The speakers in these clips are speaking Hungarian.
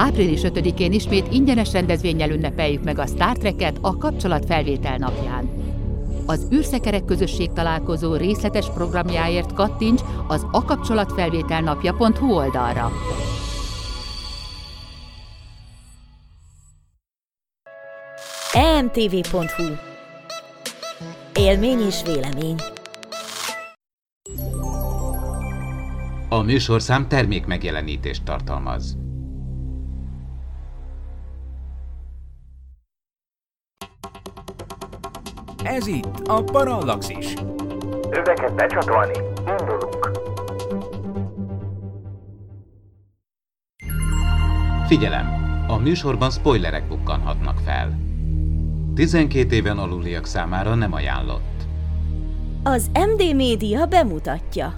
Április 5-én ismét ingyenes rendezvényel ünnepeljük meg a Star Trek-et a kapcsolatfelvétel napján. Az űrszekerek közösség találkozó részletes programjáért kattints az akapcsolatfelvételnapja.hu oldalra. emtv.hu Élmény és vélemény A műsorszám termék megjelenítést tartalmaz. Ez itt a Parallaxis. Öveket becsatolni, indulunk. Figyelem! A műsorban spoilerek bukkanhatnak fel. 12 éven aluliak számára nem ajánlott. Az MD Média bemutatja.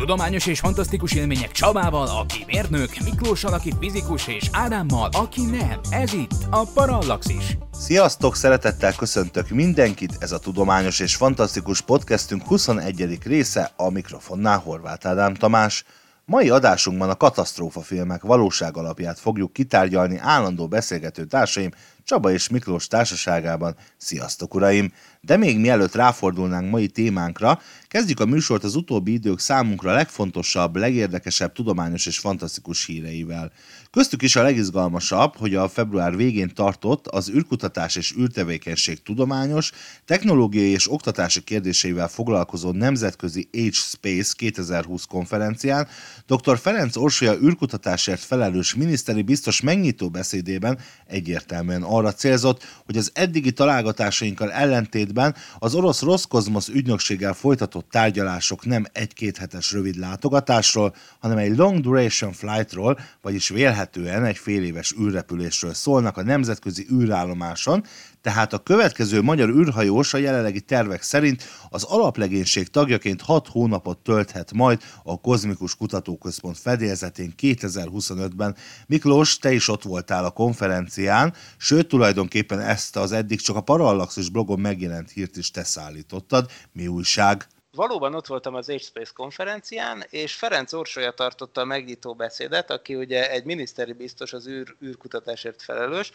Tudományos és fantasztikus élmények Csabával, aki mérnök, Miklóssal, aki fizikus, és Ádámmal, aki nem. Ez itt a Parallaxis. Sziasztok, szeretettel köszöntök mindenkit, ez a tudományos és fantasztikus podcastünk 21. része, a mikrofonnál Horváth Ádám Tamás. Mai adásunkban a katasztrófa filmek valóság alapját fogjuk kitárgyalni állandó beszélgető társaim Csaba és Miklós társaságában. Sziasztok, uraim! De még mielőtt ráfordulnánk mai témánkra, kezdjük a műsort az utóbbi idők számunkra legfontosabb, legérdekesebb tudományos és fantasztikus híreivel. Köztük is a legizgalmasabb, hogy a február végén tartott az űrkutatás és űrtevékenység tudományos, technológiai és oktatási kérdéseivel foglalkozó nemzetközi Age Space 2020 konferencián dr. Ferenc Orsolya űrkutatásért felelős miniszteri biztos megnyitó beszédében egyértelműen arra célzott, hogy az eddigi találgatásainkkal ellentétben az orosz Roszkozmosz ügynökséggel folytatott tárgyalások nem egy-két hetes rövid látogatásról, hanem egy long duration flightról, vagyis vélhetően egy fél éves űrrepülésről szólnak a nemzetközi űrállomáson, tehát a következő magyar űrhajós a jelenlegi tervek szerint az alaplegénység tagjaként 6 hónapot tölthet majd a Kozmikus Kutatóközpont fedélzetén 2025-ben. Miklós, te is ott voltál a konferencián, sőt tulajdonképpen ezt az eddig csak a Parallaxis blogon megjelent hírt is te szállítottad. Mi újság? Valóban ott voltam az H-Space konferencián, és Ferenc Orsolya tartotta a megnyitó beszédet, aki ugye egy miniszteri biztos az űr, űrkutatásért felelős,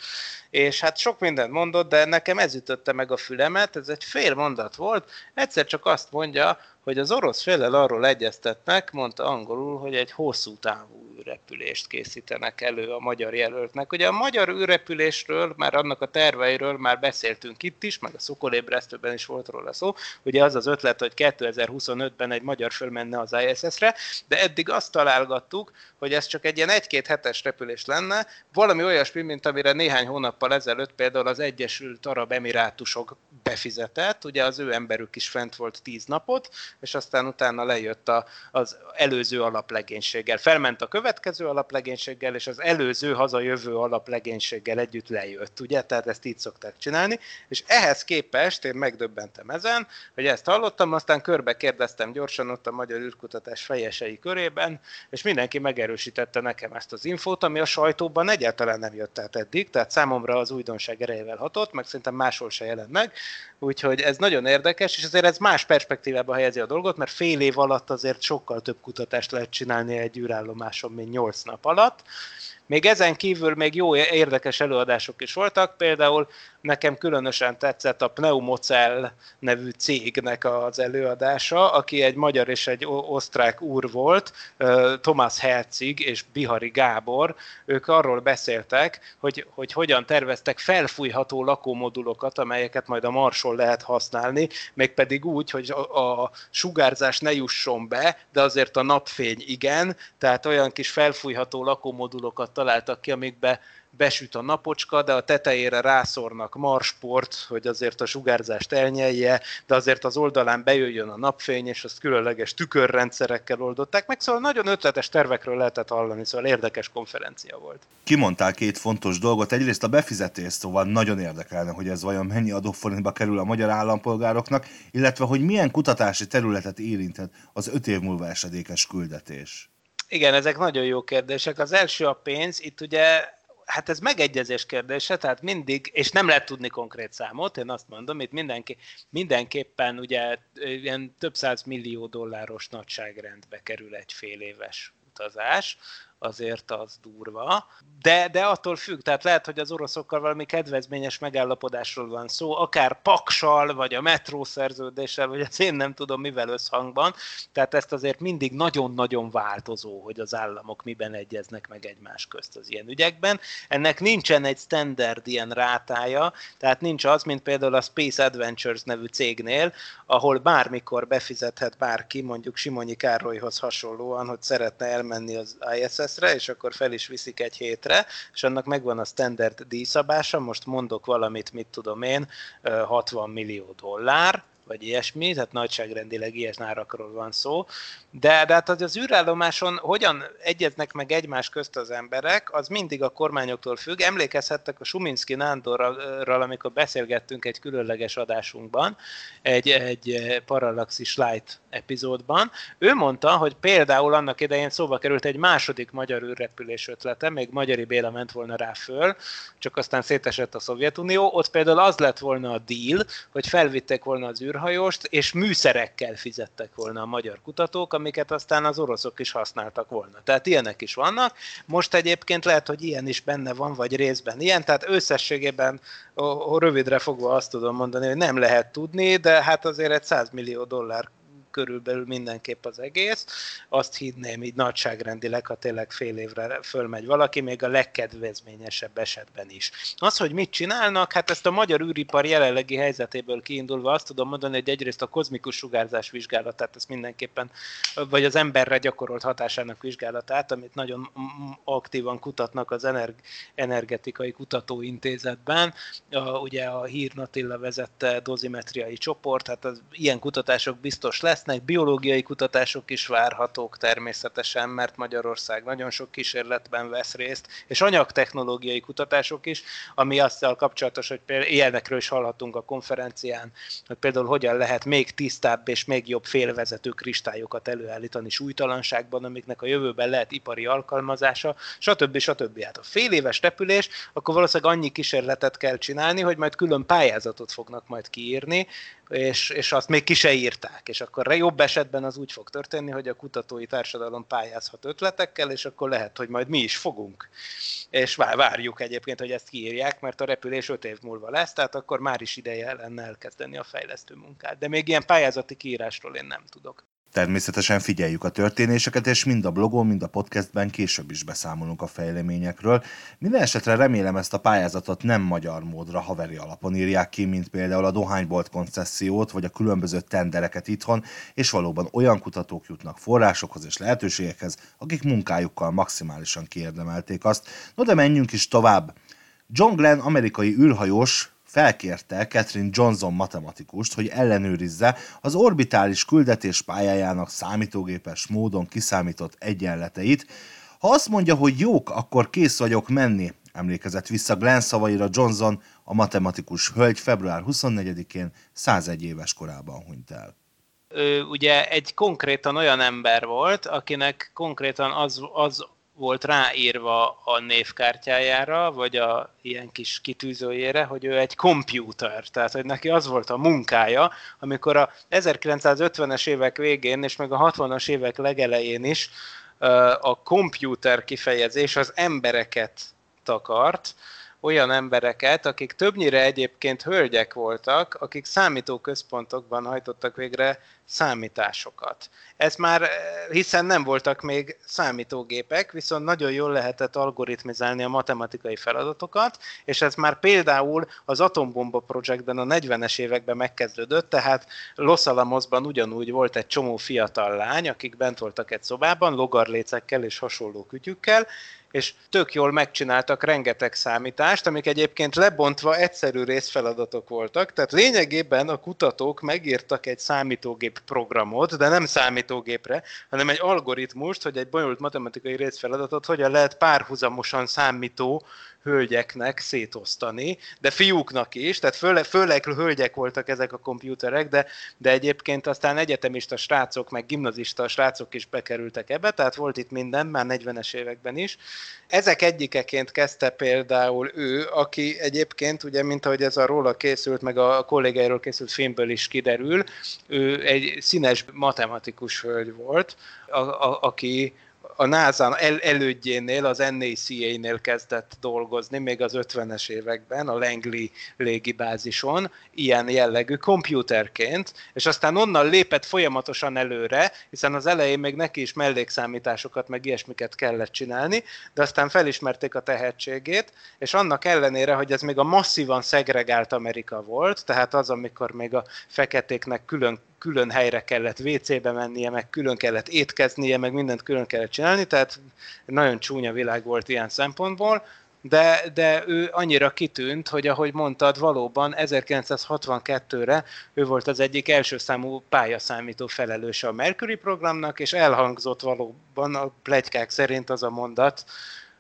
és hát sok mindent mondott, de nekem ez ütötte meg a fülemet, ez egy fél mondat volt, egyszer csak azt mondja, hogy az orosz félel arról egyeztetnek, mondta angolul, hogy egy hosszú távú űrrepülést készítenek elő a magyar jelöltnek. Ugye a magyar űrrepülésről, már annak a terveiről már beszéltünk itt is, meg a Szokolébresztőben is volt róla szó. Ugye az az ötlet, hogy 2025-ben egy magyar fölmenne az ISS-re, de eddig azt találgattuk, hogy ez csak egy ilyen egy-két hetes repülés lenne, valami olyasmi, mint amire néhány hónappal ezelőtt például az Egyesült Arab Emirátusok befizetett, ugye az ő emberük is fent volt tíz napot, és aztán utána lejött a, az előző alaplegénységgel. Felment a következő alaplegénységgel, és az előző hazajövő alaplegénységgel együtt lejött, ugye? Tehát ezt így szokták csinálni, és ehhez képest én megdöbbentem ezen, hogy ezt hallottam, aztán körbe kérdeztem gyorsan ott a Magyar űrkutatás fejesei körében, és mindenki megerősítette nekem ezt az infót, ami a sajtóban egyáltalán nem jött át eddig, tehát számomra az újdonság erejével hatott, meg szerintem máshol se jelent meg, úgyhogy ez nagyon érdekes, és azért ez más perspektívába helyezi a dolgot, mert fél év alatt azért sokkal több kutatást lehet csinálni egy űrállomáson, 8 nap alatt. Még ezen kívül még jó érdekes előadások is voltak, például nekem különösen tetszett a Pneumocell nevű cégnek az előadása, aki egy magyar és egy osztrák úr volt, Thomas Herzig és Bihari Gábor. Ők arról beszéltek, hogy, hogy hogyan terveztek felfújható lakómodulokat, amelyeket majd a Marson lehet használni, mégpedig úgy, hogy a, a sugárzás ne jusson be, de azért a napfény igen, tehát olyan kis felfújható lakómodulokat találtak ki, amikbe besüt a napocska, de a tetejére rászornak marsport, hogy azért a sugárzást elnyelje, de azért az oldalán bejöjjön a napfény, és azt különleges tükörrendszerekkel oldották meg, szóval nagyon ötletes tervekről lehetett hallani, szóval érdekes konferencia volt. Kimondtál két fontos dolgot. Egyrészt a befizetés, szóval nagyon érdekelne, hogy ez vajon mennyi adóforintba kerül a magyar állampolgároknak, illetve hogy milyen kutatási területet érinthet az öt év múlva esedékes küldetés. Igen, ezek nagyon jó kérdések. Az első a pénz. Itt ugye hát ez megegyezés kérdése, tehát mindig, és nem lehet tudni konkrét számot, én azt mondom, itt mindenki, mindenképpen ugye ilyen több száz millió dolláros nagyságrendbe kerül egy fél éves utazás, azért az durva. De, de attól függ, tehát lehet, hogy az oroszokkal valami kedvezményes megállapodásról van szó, akár paksal, vagy a metró szerződéssel, vagy az én nem tudom mivel összhangban. Tehát ezt azért mindig nagyon-nagyon változó, hogy az államok miben egyeznek meg egymás közt az ilyen ügyekben. Ennek nincsen egy standard ilyen rátája, tehát nincs az, mint például a Space Adventures nevű cégnél, ahol bármikor befizethet bárki, mondjuk Simonyi Károlyhoz hasonlóan, hogy szeretne elmenni az ISS-re, és akkor fel is viszik egy hétre, és annak megvan a standard díjszabása, most mondok valamit, mit tudom én, 60 millió dollár, vagy ilyesmi, tehát nagyságrendileg ilyen árakról van szó. De, de hát az űrállomáson hogyan egyeznek meg egymás közt az emberek, az mindig a kormányoktól függ. Emlékezhettek a Suminski Nándorral, amikor beszélgettünk egy különleges adásunkban, egy, egy Parallaxis Light epizódban. Ő mondta, hogy például annak idején szóba került egy második magyar űrrepülés ötlete, még Magyari Béla ment volna rá föl, csak aztán szétesett a Szovjetunió. Ott például az lett volna a deal, hogy felvitték volna az űr űrhajóst, és műszerekkel fizettek volna a magyar kutatók, amiket aztán az oroszok is használtak volna. Tehát ilyenek is vannak. Most egyébként lehet, hogy ilyen is benne van, vagy részben ilyen, tehát összességében rövidre fogva azt tudom mondani, hogy nem lehet tudni, de hát azért egy 100 millió dollár körülbelül mindenképp az egész. Azt hinném így nagyságrendileg, ha tényleg fél évre fölmegy valaki, még a legkedvezményesebb esetben is. Az, hogy mit csinálnak, hát ezt a magyar űripar jelenlegi helyzetéből kiindulva azt tudom mondani, hogy egyrészt a kozmikus sugárzás vizsgálatát, ezt mindenképpen, vagy az emberre gyakorolt hatásának vizsgálatát, amit nagyon aktívan kutatnak az energetikai kutatóintézetben, a, ugye a Hír Natilla vezette dozimetriai csoport, hát az ilyen kutatások biztos lesz, lesznek biológiai kutatások is várhatók természetesen, mert Magyarország nagyon sok kísérletben vesz részt, és anyagtechnológiai kutatások is, ami azzal kapcsolatos, hogy például ilyenekről is hallhatunk a konferencián, hogy például hogyan lehet még tisztább és még jobb félvezető kristályokat előállítani súlytalanságban, amiknek a jövőben lehet ipari alkalmazása, stb. stb. Hát a fél éves repülés, akkor valószínűleg annyi kísérletet kell csinálni, hogy majd külön pályázatot fognak majd kiírni, és, és azt még ki se írták, és akkor jobb esetben az úgy fog történni, hogy a kutatói társadalom pályázhat ötletekkel, és akkor lehet, hogy majd mi is fogunk. És várjuk egyébként, hogy ezt kiírják, mert a repülés öt év múlva lesz, tehát akkor már is ideje lenne elkezdeni a fejlesztő munkát. De még ilyen pályázati kiírásról én nem tudok. Természetesen figyeljük a történéseket, és mind a blogon, mind a podcastben később is beszámolunk a fejleményekről. Minden esetre remélem ezt a pályázatot nem magyar módra haveri alapon írják ki, mint például a dohánybolt koncesziót, vagy a különböző tendereket itthon, és valóban olyan kutatók jutnak forrásokhoz és lehetőségekhez, akik munkájukkal maximálisan kiérdemelték azt. No de menjünk is tovább. John Glenn amerikai űrhajós felkérte Catherine Johnson matematikust, hogy ellenőrizze az orbitális küldetés pályájának számítógépes módon kiszámított egyenleteit. Ha azt mondja, hogy jók, akkor kész vagyok menni, emlékezett vissza Glenn szavaira Johnson, a matematikus hölgy február 24-én 101 éves korában hunyt el. Ő ugye egy konkrétan olyan ember volt, akinek konkrétan az, az volt ráírva a névkártyájára, vagy a ilyen kis kitűzőjére, hogy ő egy komputer, tehát hogy neki az volt a munkája, amikor a 1950-es évek végén, és meg a 60-as évek legelején is a komputer kifejezés az embereket takart, olyan embereket, akik többnyire egyébként hölgyek voltak, akik számítóközpontokban hajtottak végre számításokat. Ez már, eh, hiszen nem voltak még számítógépek, viszont nagyon jól lehetett algoritmizálni a matematikai feladatokat, és ez már például az Atombomba projektben a 40-es években megkezdődött, tehát Los Alamosban ugyanúgy volt egy csomó fiatal lány, akik bent voltak egy szobában, logarlécekkel és hasonló kütyükkel, és tök jól megcsináltak rengeteg számítást, amik egyébként lebontva egyszerű részfeladatok voltak, tehát lényegében a kutatók megírtak egy számítógép programot, de nem számítógépre, hanem egy algoritmust, hogy egy bonyolult matematikai részfeladatot hogyan lehet párhuzamosan számító hölgyeknek szétosztani, de fiúknak is, tehát főleg, főleg hölgyek voltak ezek a komputerek, de, de egyébként aztán egyetemista srácok, meg gimnazista srácok is bekerültek ebbe, tehát volt itt minden, már 40-es években is. Ezek egyikeként kezdte például ő, aki egyébként, ugye, mint ahogy ez a róla készült, meg a kollégáiról készült filmből is kiderül, ő egy színes matematikus hölgy volt, a, a, aki a NASA el, elődjénél, az NACA-nél kezdett dolgozni, még az 50-es években, a Langley légibázison, ilyen jellegű kompjúterként, és aztán onnan lépett folyamatosan előre, hiszen az elején még neki is mellékszámításokat, meg ilyesmiket kellett csinálni, de aztán felismerték a tehetségét, és annak ellenére, hogy ez még a masszívan szegregált Amerika volt, tehát az, amikor még a feketéknek külön külön helyre kellett WC-be mennie, meg külön kellett étkeznie, meg mindent külön kellett csinálni, tehát nagyon csúnya világ volt ilyen szempontból, de, de ő annyira kitűnt, hogy ahogy mondtad, valóban 1962-re ő volt az egyik első számú pályaszámító felelőse a Mercury programnak, és elhangzott valóban a plegykák szerint az a mondat,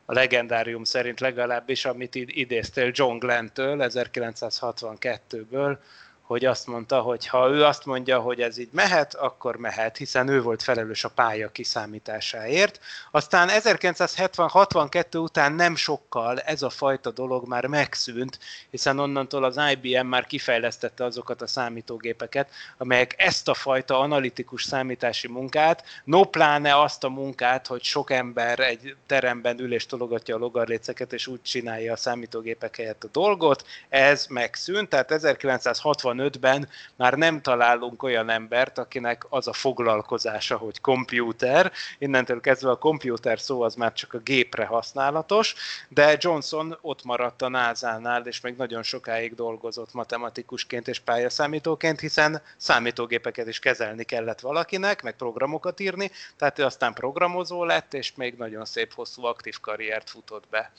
a legendárium szerint legalábbis, amit idéztél John Glenn-től 1962-ből, hogy azt mondta, hogy ha ő azt mondja, hogy ez így mehet, akkor mehet, hiszen ő volt felelős a pálya kiszámításáért. Aztán 1960-62 után nem sokkal ez a fajta dolog már megszűnt, hiszen onnantól az IBM már kifejlesztette azokat a számítógépeket, amelyek ezt a fajta analitikus számítási munkát, no pláne azt a munkát, hogy sok ember egy teremben ül és tologatja a logarléceket, és úgy csinálja a számítógépek helyett a dolgot, ez megszűnt, tehát 1960 65-ben már nem találunk olyan embert, akinek az a foglalkozása, hogy kompjúter. Innentől kezdve a kompjúter szó az már csak a gépre használatos, de Johnson ott maradt a NASA-nál, és még nagyon sokáig dolgozott matematikusként és pályaszámítóként, hiszen számítógépeket is kezelni kellett valakinek, meg programokat írni, tehát ő aztán programozó lett, és még nagyon szép hosszú aktív karriert futott be.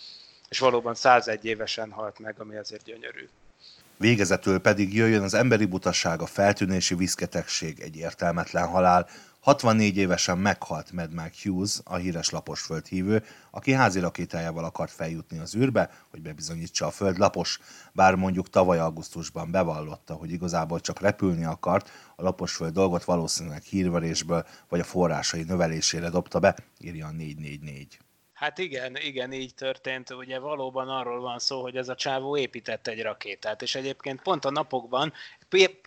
És valóban 101 évesen halt meg, ami azért gyönyörű. Végezetül pedig jöjjön az emberi butasság, a feltűnési viszketegség, egy értelmetlen halál. 64 évesen meghalt Mad Max Hughes, a híres laposföld hívő, aki házi rakétájával akart feljutni az űrbe, hogy bebizonyítsa a föld lapos, bár mondjuk tavaly augusztusban bevallotta, hogy igazából csak repülni akart, a laposföld dolgot valószínűleg hírverésből vagy a forrásai növelésére dobta be, írja a 444. Hát igen, igen, így történt. Ugye valóban arról van szó, hogy ez a csávó épített egy rakétát, és egyébként pont a napokban,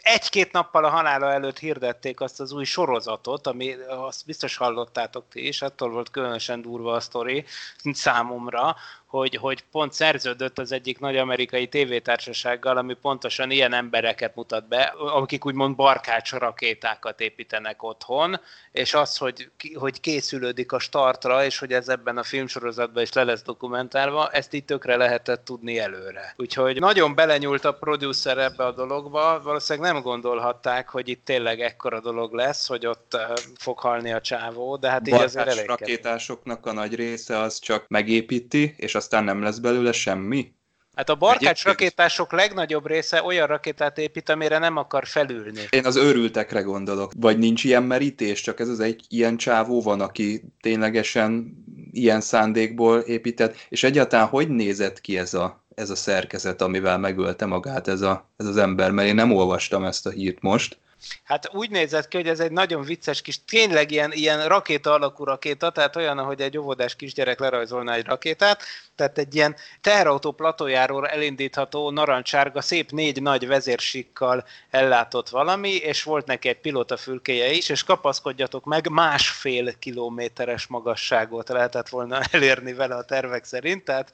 egy-két nappal a halála előtt hirdették azt az új sorozatot, ami azt biztos hallottátok ti is, attól volt különösen durva a sztori számomra, hogy, hogy pont szerződött az egyik nagy amerikai tévétársasággal, ami pontosan ilyen embereket mutat be, akik úgymond barkács rakétákat építenek otthon, és az, hogy, hogy készülődik a startra, és hogy ez ebben a filmsorozatban is le lesz dokumentálva, ezt így tökre lehetett tudni előre. Úgyhogy nagyon belenyúlt a producer ebbe a dologba, valószínűleg nem gondolhatták, hogy itt tényleg ekkora dolog lesz, hogy ott fog halni a csávó, de hát így azért elég rakétásoknak a nagy része az csak megépíti, és aztán nem lesz belőle semmi? Hát a barkács rakétások legnagyobb része olyan rakétát épít, amire nem akar felülni. Én az őrültekre gondolok. Vagy nincs ilyen merítés, csak ez az egy ilyen csávó van, aki ténylegesen ilyen szándékból épített. És egyáltalán hogy nézett ki ez a, ez a szerkezet, amivel megölte magát ez, a, ez az ember? Mert én nem olvastam ezt a hírt most. Hát úgy nézett ki, hogy ez egy nagyon vicces kis, tényleg ilyen, ilyen rakéta alakú rakéta, tehát olyan, ahogy egy óvodás kisgyerek lerajzolna egy rakétát, tehát egy ilyen teherautó platójáról elindítható narancsárga, szép négy nagy vezérsikkal ellátott valami, és volt neki egy pilotafülkéje is, és kapaszkodjatok meg, másfél kilométeres magasságot lehetett volna elérni vele a tervek szerint, tehát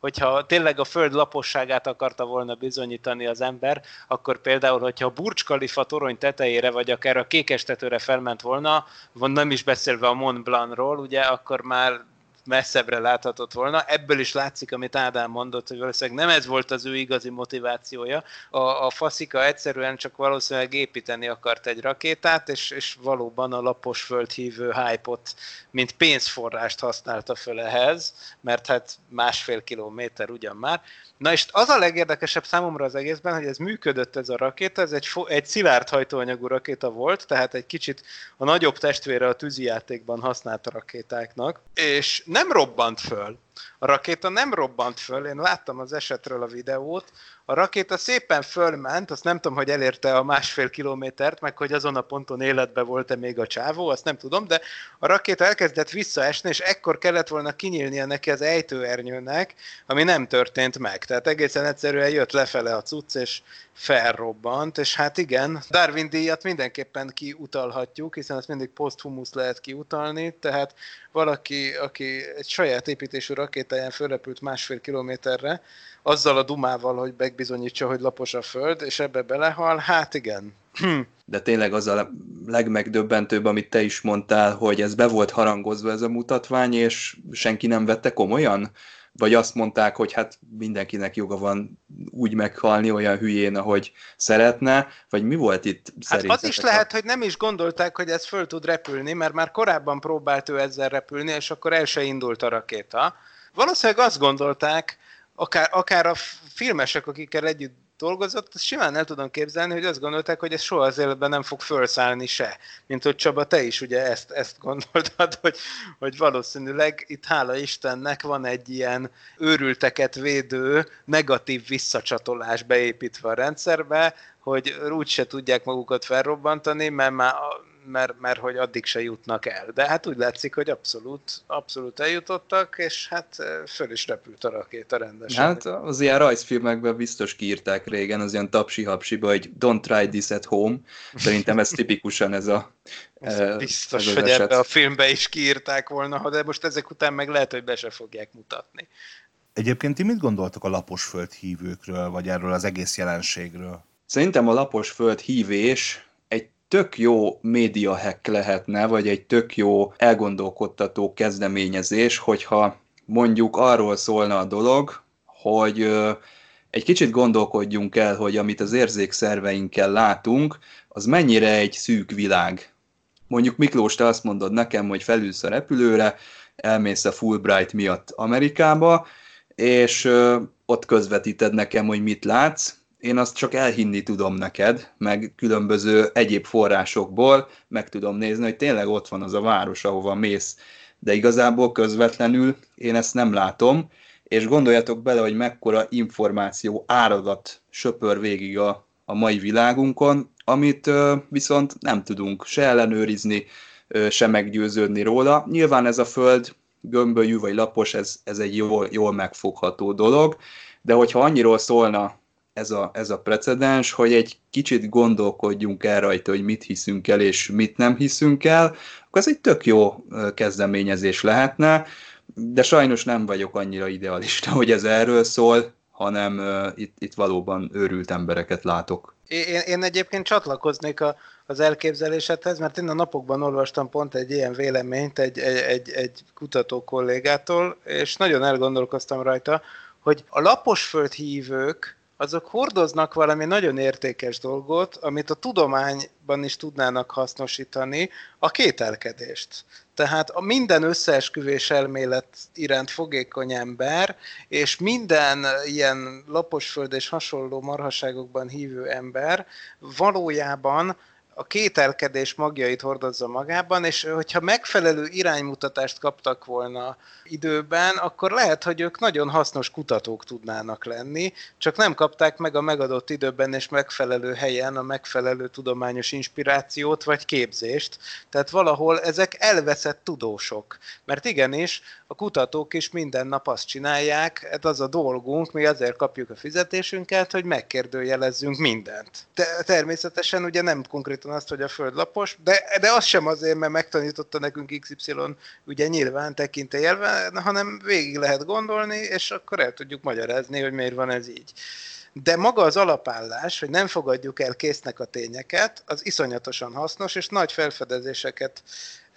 hogyha tényleg a föld laposságát akarta volna bizonyítani az ember, akkor például, hogyha a Burj Khalifa torony tetejére, vagy akár a kékestetőre felment volna, van nem is beszélve a Mont Blancról, ugye, akkor már messzebbre láthatott volna. Ebből is látszik, amit Ádám mondott, hogy valószínűleg nem ez volt az ő igazi motivációja. A, a faszika egyszerűen csak valószínűleg építeni akart egy rakétát, és, és valóban a lapos földhívő hype-ot, mint pénzforrást használta föl ehhez, mert hát másfél kilométer ugyan már. Na és az a legérdekesebb számomra az egészben, hogy ez működött ez a rakéta, ez egy, egy szilárd hajtóanyagú rakéta volt, tehát egy kicsit a nagyobb testvére a tűzijátékban használt rakétáknak, és nem robbant föl. A rakéta nem robbant föl, én láttam az esetről a videót, a rakéta szépen fölment, azt nem tudom, hogy elérte a másfél kilométert, meg hogy azon a ponton életbe volt-e még a csávó, azt nem tudom, de a rakéta elkezdett visszaesni, és ekkor kellett volna kinyílnia neki az ejtőernyőnek, ami nem történt meg. Tehát egészen egyszerűen jött lefele a cucc, és felrobbant, és hát igen, Darwin díjat mindenképpen kiutalhatjuk, hiszen ezt mindig poszthumusz lehet kiutalni, tehát valaki, aki egy saját építésű rakétáján fölrepült másfél kilométerre, azzal a dumával, hogy megbizonyítsa, hogy lapos a föld, és ebbe belehal, hát igen. De tényleg az a legmegdöbbentőbb, amit te is mondtál, hogy ez be volt harangozva ez a mutatvány, és senki nem vette komolyan? Vagy azt mondták, hogy hát mindenkinek joga van úgy meghalni olyan hülyén, ahogy szeretne, vagy mi volt itt hát az is lehet, hogy nem is gondolták, hogy ez föl tud repülni, mert már korábban próbált ő ezzel repülni, és akkor el se indult a rakéta. Valószínűleg azt gondolták, akár, akár a filmesek, akikkel együtt dolgozott, azt simán el tudom képzelni, hogy azt gondolták, hogy ez soha az életben nem fog felszállni se. Mint hogy Csaba, te is ugye ezt, ezt gondoltad, hogy, hogy valószínűleg itt hála Istennek van egy ilyen őrülteket védő negatív visszacsatolás beépítve a rendszerbe, hogy úgyse tudják magukat felrobbantani, mert már mert, mert hogy addig se jutnak el. De hát úgy látszik, hogy abszolút, abszolút eljutottak, és hát föl is repült a rakéta rendesen. Hát az ilyen rajzfilmekben biztos kiírták régen, az ilyen tapsi-hapsiba, hogy don't try this at home. Szerintem ez tipikusan ez a ez Biztos, ez hogy eset. ebbe a filmbe is kiírták volna, de most ezek után meg lehet, hogy be se fogják mutatni. Egyébként ti mit gondoltok a lapos föld hívőkről, vagy erről az egész jelenségről? Szerintem a lapos föld hívés tök jó média hack lehetne, vagy egy tök jó elgondolkodtató kezdeményezés, hogyha mondjuk arról szólna a dolog, hogy egy kicsit gondolkodjunk el, hogy amit az érzékszerveinkkel látunk, az mennyire egy szűk világ. Mondjuk Miklós, te azt mondod nekem, hogy felülsz a repülőre, elmész a Fulbright miatt Amerikába, és ott közvetíted nekem, hogy mit látsz, én azt csak elhinni tudom neked, meg különböző egyéb forrásokból meg tudom nézni, hogy tényleg ott van az a város, ahova mész, de igazából közvetlenül én ezt nem látom, és gondoljatok bele, hogy mekkora információ áradat söpör végig a, a mai világunkon, amit ö, viszont nem tudunk se ellenőrizni, ö, se meggyőződni róla. Nyilván ez a föld gömbölyű vagy lapos, ez, ez egy jól, jól megfogható dolog, de hogyha annyiról szólna ez a, ez a precedens, hogy egy kicsit gondolkodjunk el rajta, hogy mit hiszünk el és mit nem hiszünk el, akkor ez egy tök jó kezdeményezés lehetne, de sajnos nem vagyok annyira idealista, hogy ez erről szól, hanem uh, itt, itt valóban őrült embereket látok. Én, én egyébként csatlakoznék a, az elképzelésedhez, mert én a napokban olvastam pont egy ilyen véleményt egy, egy, egy, egy kutató kollégától, és nagyon elgondolkoztam rajta, hogy a laposföld hívők azok hordoznak valami nagyon értékes dolgot, amit a tudományban is tudnának hasznosítani, a kételkedést. Tehát a minden összeesküvés elmélet iránt fogékony ember, és minden ilyen laposföld és hasonló marhaságokban hívő ember valójában a kételkedés magjait hordozza magában, és hogyha megfelelő iránymutatást kaptak volna időben, akkor lehet, hogy ők nagyon hasznos kutatók tudnának lenni, csak nem kapták meg a megadott időben és megfelelő helyen a megfelelő tudományos inspirációt vagy képzést. Tehát valahol ezek elveszett tudósok. Mert igenis, a kutatók is minden nap azt csinálják, ez az a dolgunk, mi azért kapjuk a fizetésünket, hogy megkérdőjelezzünk mindent. De természetesen ugye nem konkrétan azt, hogy a föld lapos, de, de az sem azért, mert megtanította nekünk XY ugye nyilván tekintélyelve, hanem végig lehet gondolni, és akkor el tudjuk magyarázni, hogy miért van ez így. De maga az alapállás, hogy nem fogadjuk el késznek a tényeket, az iszonyatosan hasznos, és nagy felfedezéseket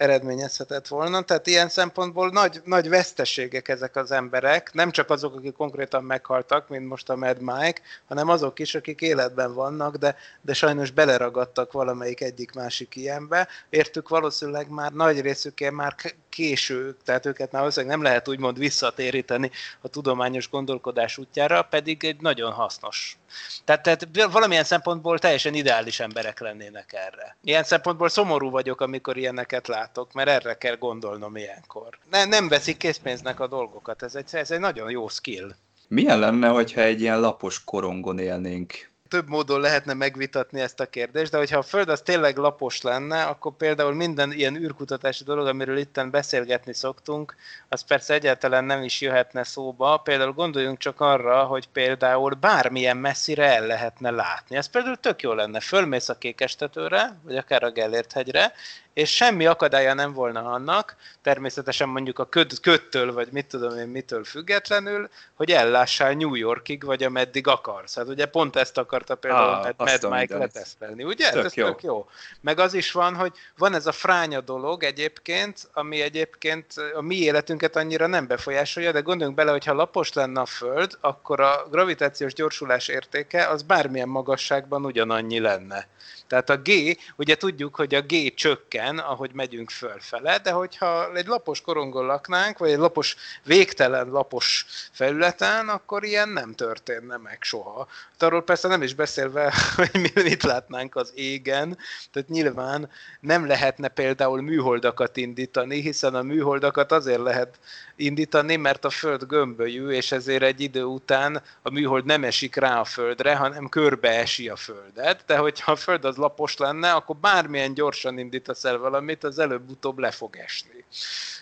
eredményezhetett volna. Tehát ilyen szempontból nagy, nagy veszteségek ezek az emberek, nem csak azok, akik konkrétan meghaltak, mint most a Mad Mike, hanem azok is, akik életben vannak, de, de sajnos beleragadtak valamelyik egyik-másik ilyenbe. Értük valószínűleg már nagy részükén már késő, tehát őket már valószínűleg nem lehet úgymond visszatéríteni a tudományos gondolkodás útjára, pedig egy nagyon hasznos. Tehát, tehát valamilyen szempontból teljesen ideális emberek lennének erre. Ilyen szempontból szomorú vagyok, amikor ilyeneket látok, mert erre kell gondolnom ilyenkor. Ne, nem veszik készpénznek a dolgokat, ez egy, ez egy nagyon jó skill. Milyen lenne, hogyha egy ilyen lapos korongon élnénk? több módon lehetne megvitatni ezt a kérdést, de hogyha a Föld az tényleg lapos lenne, akkor például minden ilyen űrkutatási dolog, amiről itten beszélgetni szoktunk, az persze egyáltalán nem is jöhetne szóba. Például gondoljunk csak arra, hogy például bármilyen messzire el lehetne látni. Ez például tök jó lenne. Fölmész a Kékestetőre, vagy akár a Gellért hegyre, és semmi akadálya nem volna annak, természetesen mondjuk a köd, köttől, vagy mit tudom én mitől függetlenül, hogy ellássál New Yorkig, vagy ameddig akarsz. Hát ugye pont ezt akarta például ah, Mad Mike letesztelni, ugye? Tök ez jó. tök jó. Meg az is van, hogy van ez a fránya dolog egyébként, ami egyébként a mi életünket annyira nem befolyásolja, de gondoljunk bele, hogy ha lapos lenne a Föld, akkor a gravitációs gyorsulás értéke az bármilyen magasságban ugyanannyi lenne. Tehát a G, ugye tudjuk, hogy a G csökken, ahogy megyünk fölfele, de hogyha egy lapos korongon laknánk, vagy egy lapos, végtelen lapos felületen, akkor ilyen nem történne meg soha. Hát arról persze nem is beszélve, hogy mi mit látnánk az égen, tehát nyilván nem lehetne például műholdakat indítani, hiszen a műholdakat azért lehet indítani, mert a Föld gömbölyű, és ezért egy idő után a műhold nem esik rá a Földre, hanem körbeesi a Földet, de hogyha a Föld az lapos lenne, akkor bármilyen gyorsan indítasz el valamit, az előbb-utóbb le fog esni.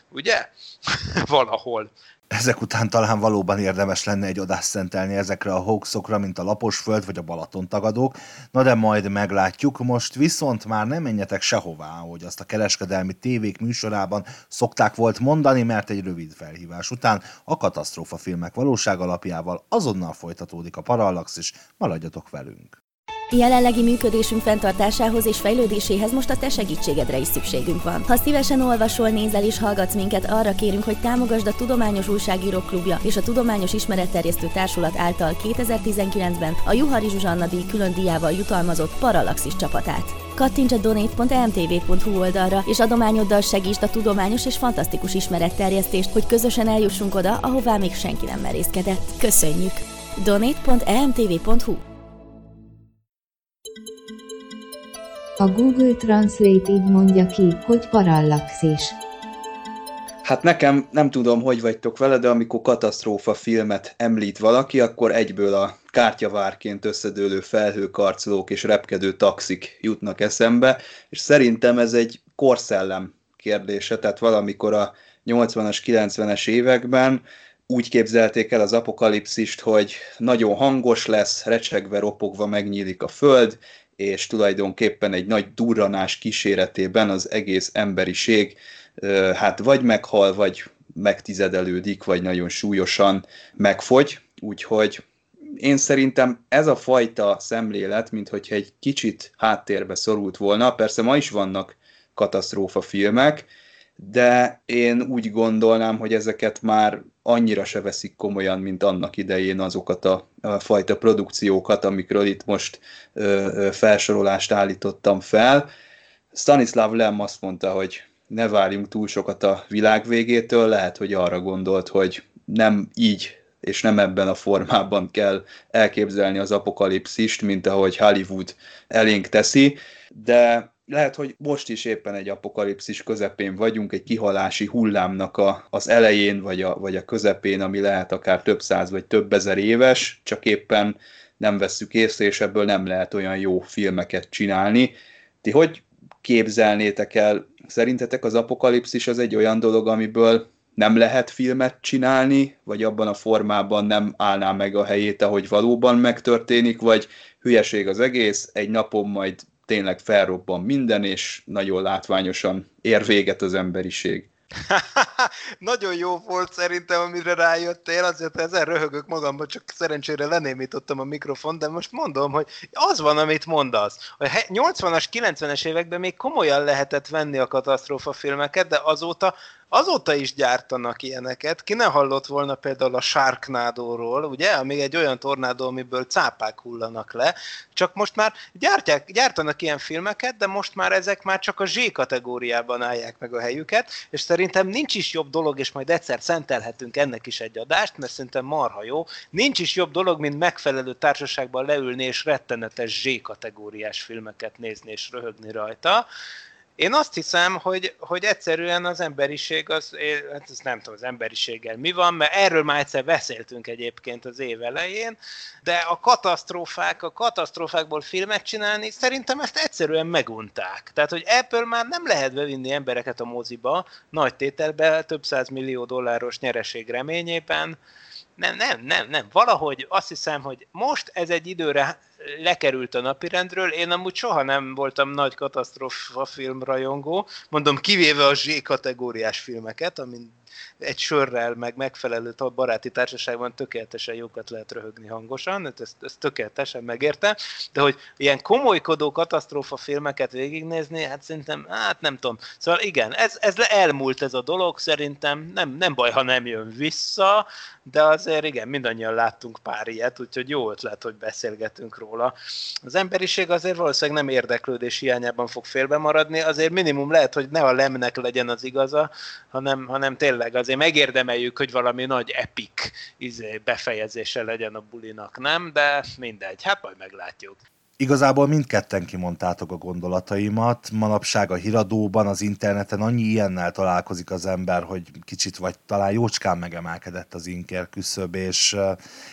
Ugye? Valahol. Ezek után talán valóban érdemes lenne egy adást szentelni ezekre a hoaxokra, mint a Laposföld vagy a Balaton tagadók, na de majd meglátjuk. Most viszont már nem menjetek sehová, hogy azt a kereskedelmi tévék műsorában szokták volt mondani, mert egy rövid felhívás után a katasztrófa filmek valóság alapjával azonnal folytatódik a Parallax, és maradjatok velünk. Jelenlegi működésünk fenntartásához és fejlődéséhez most a te segítségedre is szükségünk van. Ha szívesen olvasol, nézel és hallgatsz minket, arra kérünk, hogy támogasd a Tudományos Újságírók Klubja és a Tudományos Ismeretterjesztő Társulat által 2019-ben a Juhari Zsuzsanna díj külön díjával jutalmazott Parallaxis csapatát. Kattints a donate.emtv.hu oldalra, és adományoddal segítsd a tudományos és fantasztikus ismeretterjesztést, hogy közösen eljussunk oda, ahová még senki nem merészkedett. Köszönjük! donate.emtv.hu A Google Translate így mondja ki, hogy parallaxis. Hát nekem nem tudom, hogy vagytok vele, de amikor katasztrófa filmet említ valaki, akkor egyből a kártyavárként összedőlő felhőkarcolók és repkedő taxik jutnak eszembe, és szerintem ez egy korszellem kérdése, tehát valamikor a 80-as, 90-es években úgy képzelték el az apokalipszist, hogy nagyon hangos lesz, recsegve, ropogva megnyílik a föld, és tulajdonképpen egy nagy durranás kíséretében az egész emberiség hát vagy meghal, vagy megtizedelődik, vagy nagyon súlyosan megfogy, úgyhogy én szerintem ez a fajta szemlélet, mint hogyha egy kicsit háttérbe szorult volna, persze ma is vannak katasztrófa filmek, de én úgy gondolnám, hogy ezeket már annyira se veszik komolyan, mint annak idején azokat a, a fajta produkciókat, amikről itt most ö, ö, felsorolást állítottam fel. Stanislav Lem azt mondta, hogy ne várjunk túl sokat a világ végétől, lehet, hogy arra gondolt, hogy nem így és nem ebben a formában kell elképzelni az apokalipszist, mint ahogy Hollywood elénk teszi, de lehet, hogy most is éppen egy apokalipszis közepén vagyunk, egy kihalási hullámnak a, az elején, vagy a, vagy a közepén, ami lehet akár több száz vagy több ezer éves, csak éppen nem vesszük észre, és ebből nem lehet olyan jó filmeket csinálni. Ti hogy képzelnétek el, szerintetek az apokalipszis az egy olyan dolog, amiből nem lehet filmet csinálni, vagy abban a formában nem állná meg a helyét, ahogy valóban megtörténik, vagy hülyeség az egész, egy napon majd tényleg felrobban minden, és nagyon látványosan ér véget az emberiség. Nagyon jó volt szerintem, amire rájöttél, azért ezen röhögök magamban, csak szerencsére lenémítottam a mikrofon, de most mondom, hogy az van, amit mondasz. A 80-as, 90-es években még komolyan lehetett venni a katasztrófa filmeket, de azóta azóta is gyártanak ilyeneket. Ki ne hallott volna például a Sharknado-ról, ugye, ami egy olyan tornádó, amiből cápák hullanak le, csak most már gyártják, gyártanak ilyen filmeket, de most már ezek már csak a Z kategóriában állják meg a helyüket, és szerintem nincs is jobb dolog, és majd egyszer szentelhetünk ennek is egy adást, mert szerintem marha jó, nincs is jobb dolog, mint megfelelő társaságban leülni és rettenetes Z kategóriás filmeket nézni és röhögni rajta. Én azt hiszem, hogy, hogy egyszerűen az emberiség, az, hát ezt nem tudom, az emberiséggel mi van, mert erről már egyszer beszéltünk egyébként az év elején, de a katasztrófák, a katasztrófákból filmet csinálni, szerintem ezt egyszerűen megunták. Tehát, hogy Apple már nem lehet bevinni embereket a moziba, nagy tételbe, több száz millió dolláros nyereség reményében, nem, nem, nem, nem. Valahogy azt hiszem, hogy most ez egy időre lekerült a napirendről. Én amúgy soha nem voltam nagy katasztrófa film rajongó, mondom, kivéve a Z kategóriás filmeket, amin egy sörrel, meg megfelelő baráti társaságban tökéletesen jókat lehet röhögni hangosan, hát ezt, ezt tökéletesen megértem, de hogy ilyen komolykodó katasztrófa filmeket végignézni, hát szerintem, hát nem tudom. Szóval igen, ez, ez elmúlt ez a dolog, szerintem nem, nem baj, ha nem jön vissza, de azért igen, mindannyian láttunk pár ilyet, úgyhogy jó ötlet, hogy beszélgetünk róla. Az emberiség azért valószínűleg nem érdeklődés hiányában fog félbe maradni, azért minimum lehet, hogy ne a lemnek legyen az igaza, hanem, hanem tényleg azért megérdemeljük, hogy valami nagy epic izé, befejezése legyen a bulinak, nem? De mindegy, hát majd meglátjuk. Igazából mindketten kimondtátok a gondolataimat. Manapság a híradóban, az interneten annyi ilyennel találkozik az ember, hogy kicsit vagy talán jócskán megemelkedett az inker küszöb, és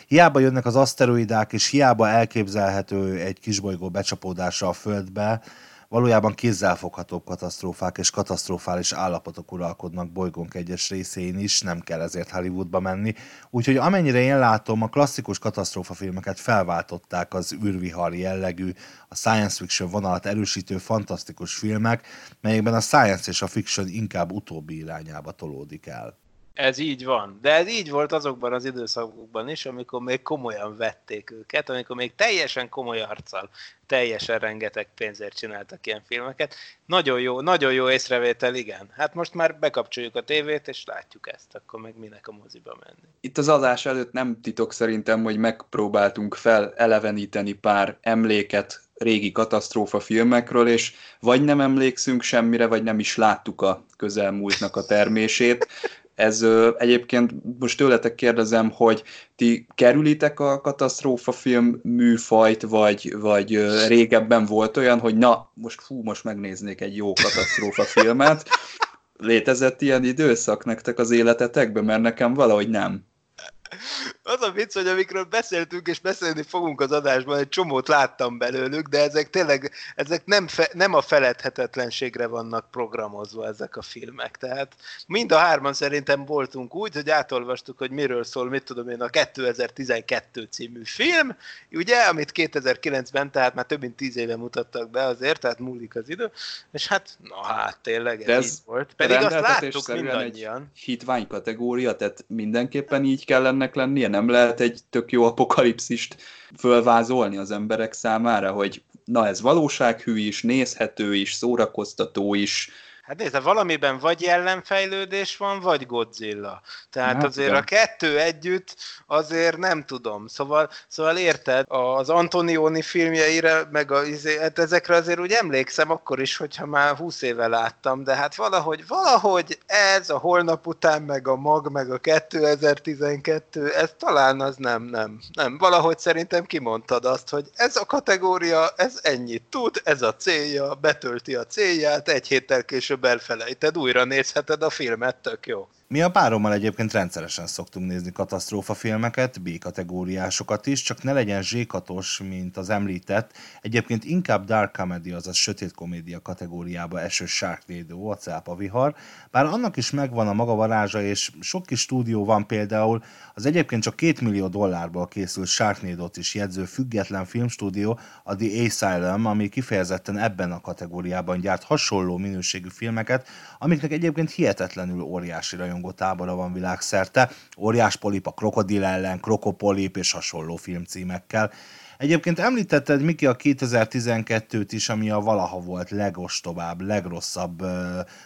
hiába jönnek az aszteroidák, és hiába elképzelhető egy kisbolygó becsapódása a Földbe, Valójában kézzelfoghatóbb katasztrófák és katasztrofális állapotok uralkodnak bolygónk egyes részén is, nem kell ezért Hollywoodba menni. Úgyhogy amennyire én látom, a klasszikus katasztrófafilmeket felváltották az űrvihar jellegű, a science fiction vonalat erősítő fantasztikus filmek, melyekben a science és a fiction inkább utóbbi irányába tolódik el. Ez így van. De ez így volt azokban az időszakokban is, amikor még komolyan vették őket, amikor még teljesen komoly arccal, teljesen rengeteg pénzért csináltak ilyen filmeket. Nagyon jó, nagyon jó észrevétel, igen. Hát most már bekapcsoljuk a tévét, és látjuk ezt, akkor meg minek a moziba menni. Itt az adás előtt nem titok szerintem, hogy megpróbáltunk fel eleveníteni pár emléket régi katasztrófa filmekről, és vagy nem emlékszünk semmire, vagy nem is láttuk a közelmúltnak a termését. Ez ö, egyébként most tőletek kérdezem, hogy ti kerülitek a katasztrófa film műfajt, vagy, vagy ö, régebben volt olyan, hogy na, most fú, most megnéznék egy jó katasztrófa filmet. Létezett ilyen időszak nektek az életetekben, mert nekem valahogy nem. Az a vicc, hogy amikről beszéltünk és beszélni fogunk az adásban, egy csomót láttam belőlük, de ezek tényleg ezek nem, fe, nem a feledhetetlenségre vannak programozva ezek a filmek. Tehát mind a hárman szerintem voltunk úgy, hogy átolvastuk, hogy miről szól, mit tudom én, a 2012 című film, ugye, amit 2009-ben, tehát már több mint tíz éve mutattak be azért, tehát múlik az idő, és hát, na hát tényleg ez, ez így volt. Pedig azt láttuk mindannyian. Egy hitvány kategória, tehát mindenképpen így kell ennek lennie, nem lehet egy tök jó apokalipszist fölvázolni az emberek számára, hogy na ez valósághű is, nézhető is, szórakoztató is, Hát nézd, valamiben vagy jellemfejlődés van, vagy Godzilla. Tehát hát, azért igen. a kettő együtt azért nem tudom. Szóval, szóval érted, az Antonioni filmjeire, meg a, izé, hát ezekre azért úgy emlékszem akkor is, hogyha már 20 éve láttam, de hát valahogy, valahogy ez a holnap után, meg a mag, meg a 2012, ez talán az nem, nem, nem. Valahogy szerintem kimondtad azt, hogy ez a kategória, ez ennyit tud, ez a célja, betölti a célját, egy héttel később később elfelejted, újra nézheted a filmet, tök jó. Mi a párommal egyébként rendszeresen szoktunk nézni katasztrófa filmeket, B-kategóriásokat is, csak ne legyen zsékatos, mint az említett. Egyébként inkább dark comedy, azaz sötét komédia kategóriába eső Sharknado, a cápa vihar, bár annak is megvan a maga varázsa, és sok kis stúdió van például, az egyébként csak két millió dollárból készült Sharknado-t is jegyző független filmstúdió, a The Asylum, ami kifejezetten ebben a kategóriában gyárt hasonló minőségű filmeket, amiknek egyébként hihetetlenül óriási rajongó tábora van világszerte, óriás polip a krokodil ellen, krokopolip és hasonló filmcímekkel. Egyébként említetted, Miki, a 2012-t is, ami a valaha volt legostobább, legrosszabb uh,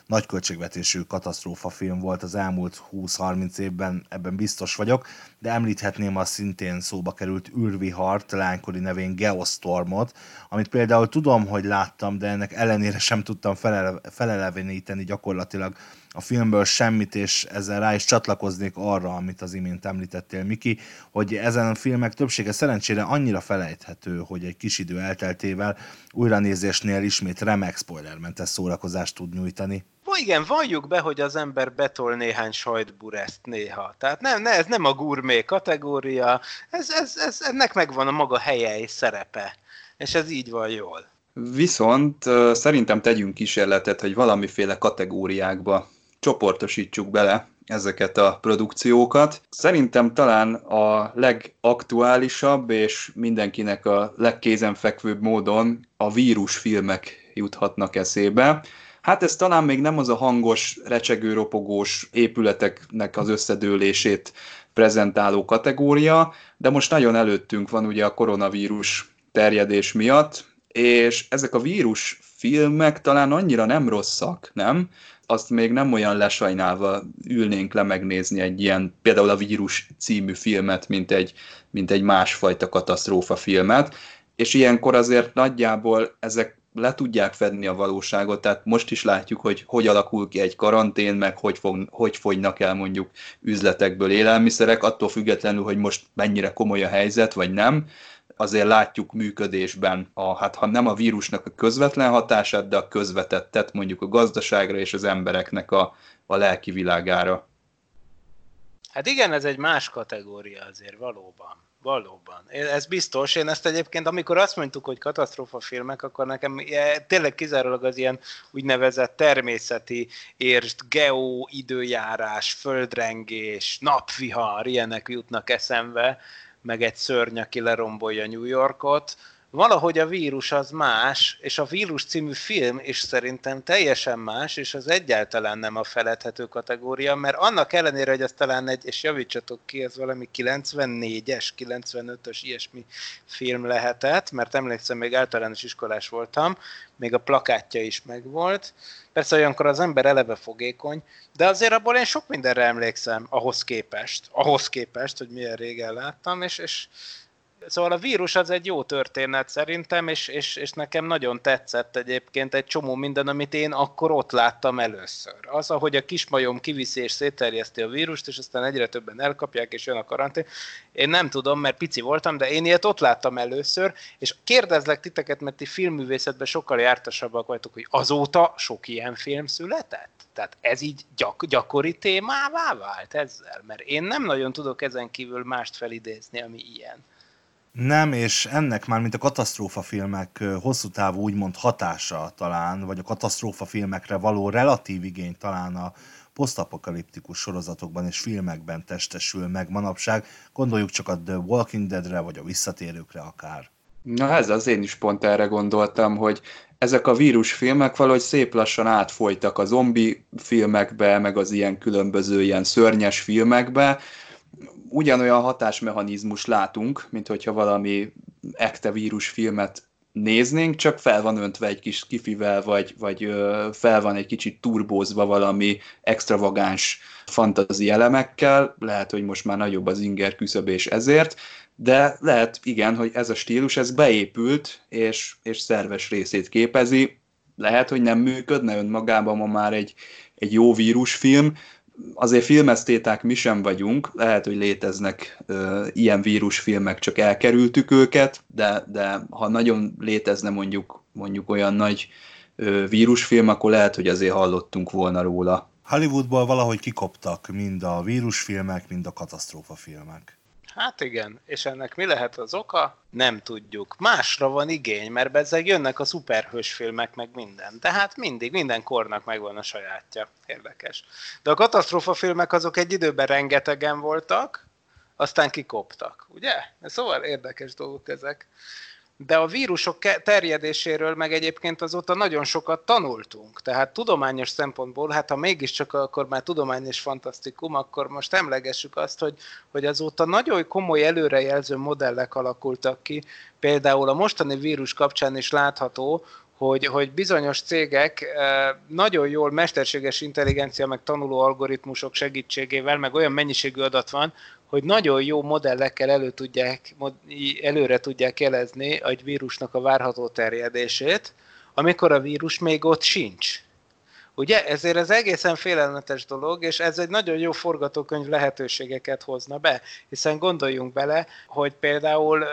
nagyköltségvetésű katasztrófafilm volt az elmúlt 20-30 évben, ebben biztos vagyok, de említhetném a szintén szóba került űrvihart, lánykori nevén Geostormot, amit például tudom, hogy láttam, de ennek ellenére sem tudtam felele- feleleveníteni gyakorlatilag a filmből semmit, és ezzel rá is csatlakoznék arra, amit az imént említettél, Miki, hogy ezen a filmek többsége szerencsére annyira felejthető, hogy egy kis idő elteltével újranézésnél ismét remek spoilermentes szórakozást tud nyújtani. Ó, igen, valljuk be, hogy az ember betol néhány sajtbureszt néha. Tehát nem, ne, ez nem a gurmé kategória, ez, ez, ez, ennek megvan a maga helye és szerepe. És ez így van jól. Viszont szerintem tegyünk kísérletet, hogy valamiféle kategóriákba csoportosítsuk bele ezeket a produkciókat. Szerintem talán a legaktuálisabb és mindenkinek a legkézenfekvőbb módon a vírusfilmek juthatnak eszébe. Hát ez talán még nem az a hangos, recsegő, ropogós épületeknek az összedőlését prezentáló kategória, de most nagyon előttünk van ugye a koronavírus terjedés miatt, és ezek a vírus filmek talán annyira nem rosszak, nem? Azt még nem olyan lesajnálva ülnénk le megnézni egy ilyen, például a Vírus című filmet, mint egy, mint egy másfajta katasztrófa filmet, és ilyenkor azért nagyjából ezek le tudják fedni a valóságot, tehát most is látjuk, hogy hogy alakul ki egy karantén, meg hogy, fog, hogy fogynak el mondjuk üzletekből élelmiszerek, attól függetlenül, hogy most mennyire komoly a helyzet, vagy nem, azért látjuk működésben, a, hát ha nem a vírusnak a közvetlen hatását, de a közvetettet mondjuk a gazdaságra és az embereknek a, a lelki világára. Hát igen, ez egy más kategória azért, valóban. Valóban. Ez biztos. Én ezt egyébként, amikor azt mondtuk, hogy katasztrófa filmek, akkor nekem tényleg kizárólag az ilyen úgynevezett természeti ért, geo, időjárás, földrengés, napvihar, ilyenek jutnak eszembe, meg egy szörny, aki lerombolja New Yorkot. Valahogy a vírus az más, és a vírus című film is szerintem teljesen más, és az egyáltalán nem a feledhető kategória, mert annak ellenére, hogy ez talán egy, és javítsatok ki, ez valami 94-es, 95-ös ilyesmi film lehetett, mert emlékszem, még általános iskolás voltam, még a plakátja is megvolt. Persze olyankor az ember eleve fogékony, de azért abból én sok mindenre emlékszem ahhoz képest, ahhoz képest, hogy milyen régen láttam, és, és Szóval a vírus az egy jó történet szerintem, és, és, és nekem nagyon tetszett egyébként egy csomó minden, amit én akkor ott láttam először. Az, ahogy a kismajom kiviszi és szétterjeszti a vírust, és aztán egyre többen elkapják, és jön a karantén. Én nem tudom, mert pici voltam, de én ilyet ott láttam először, és kérdezlek titeket, mert ti filmművészetben sokkal jártasabbak vagytok, hogy azóta sok ilyen film született? Tehát ez így gyak, gyakori témává vált ezzel? Mert én nem nagyon tudok ezen kívül mást felidézni, ami ilyen. Nem, és ennek már, mint a katasztrófa filmek hosszú távú úgymond hatása talán, vagy a katasztrófa filmekre való relatív igény talán a posztapokaliptikus sorozatokban és filmekben testesül meg manapság. Gondoljuk csak a The Walking Deadre, vagy a visszatérőkre akár. Na ez az én is pont erre gondoltam, hogy ezek a vírusfilmek valahogy szép lassan átfolytak a zombi filmekbe, meg az ilyen különböző ilyen szörnyes filmekbe, ugyanolyan hatásmechanizmus látunk, mint hogyha valami ekte vírusfilmet néznénk, csak fel van öntve egy kis kifivel, vagy, vagy fel van egy kicsit turbózva valami extravagáns fantazi elemekkel, lehet, hogy most már nagyobb az inger küszöb és ezért, de lehet, igen, hogy ez a stílus, ez beépült, és, és szerves részét képezi, lehet, hogy nem működne önmagában ma már egy, egy jó vírusfilm, azért filmesztéták mi sem vagyunk, lehet, hogy léteznek ö, ilyen vírusfilmek, csak elkerültük őket, de, de ha nagyon létezne mondjuk, mondjuk olyan nagy ö, vírusfilm, akkor lehet, hogy azért hallottunk volna róla. Hollywoodból valahogy kikoptak mind a vírusfilmek, mind a katasztrófafilmek. Hát igen, és ennek mi lehet az oka? Nem tudjuk. Másra van igény, mert bezzeg jönnek a szuperhős filmek, meg minden. Tehát mindig, minden kornak megvan a sajátja. Érdekes. De a katasztrófa filmek azok egy időben rengetegen voltak, aztán kikoptak, ugye? Szóval érdekes dolgok ezek. De a vírusok terjedéséről meg egyébként azóta nagyon sokat tanultunk. Tehát tudományos szempontból, hát ha mégiscsak akkor már tudományos fantasztikum, akkor most emlegessük azt, hogy, hogy azóta nagyon komoly előrejelző modellek alakultak ki. Például a mostani vírus kapcsán is látható, hogy, hogy bizonyos cégek eh, nagyon jól mesterséges intelligencia, meg tanuló algoritmusok segítségével, meg olyan mennyiségű adat van, hogy nagyon jó modellekkel elő tudják, előre tudják jelezni egy vírusnak a várható terjedését, amikor a vírus még ott sincs. Ugye? Ezért ez egészen félelmetes dolog, és ez egy nagyon jó forgatókönyv lehetőségeket hozna be, hiszen gondoljunk bele, hogy például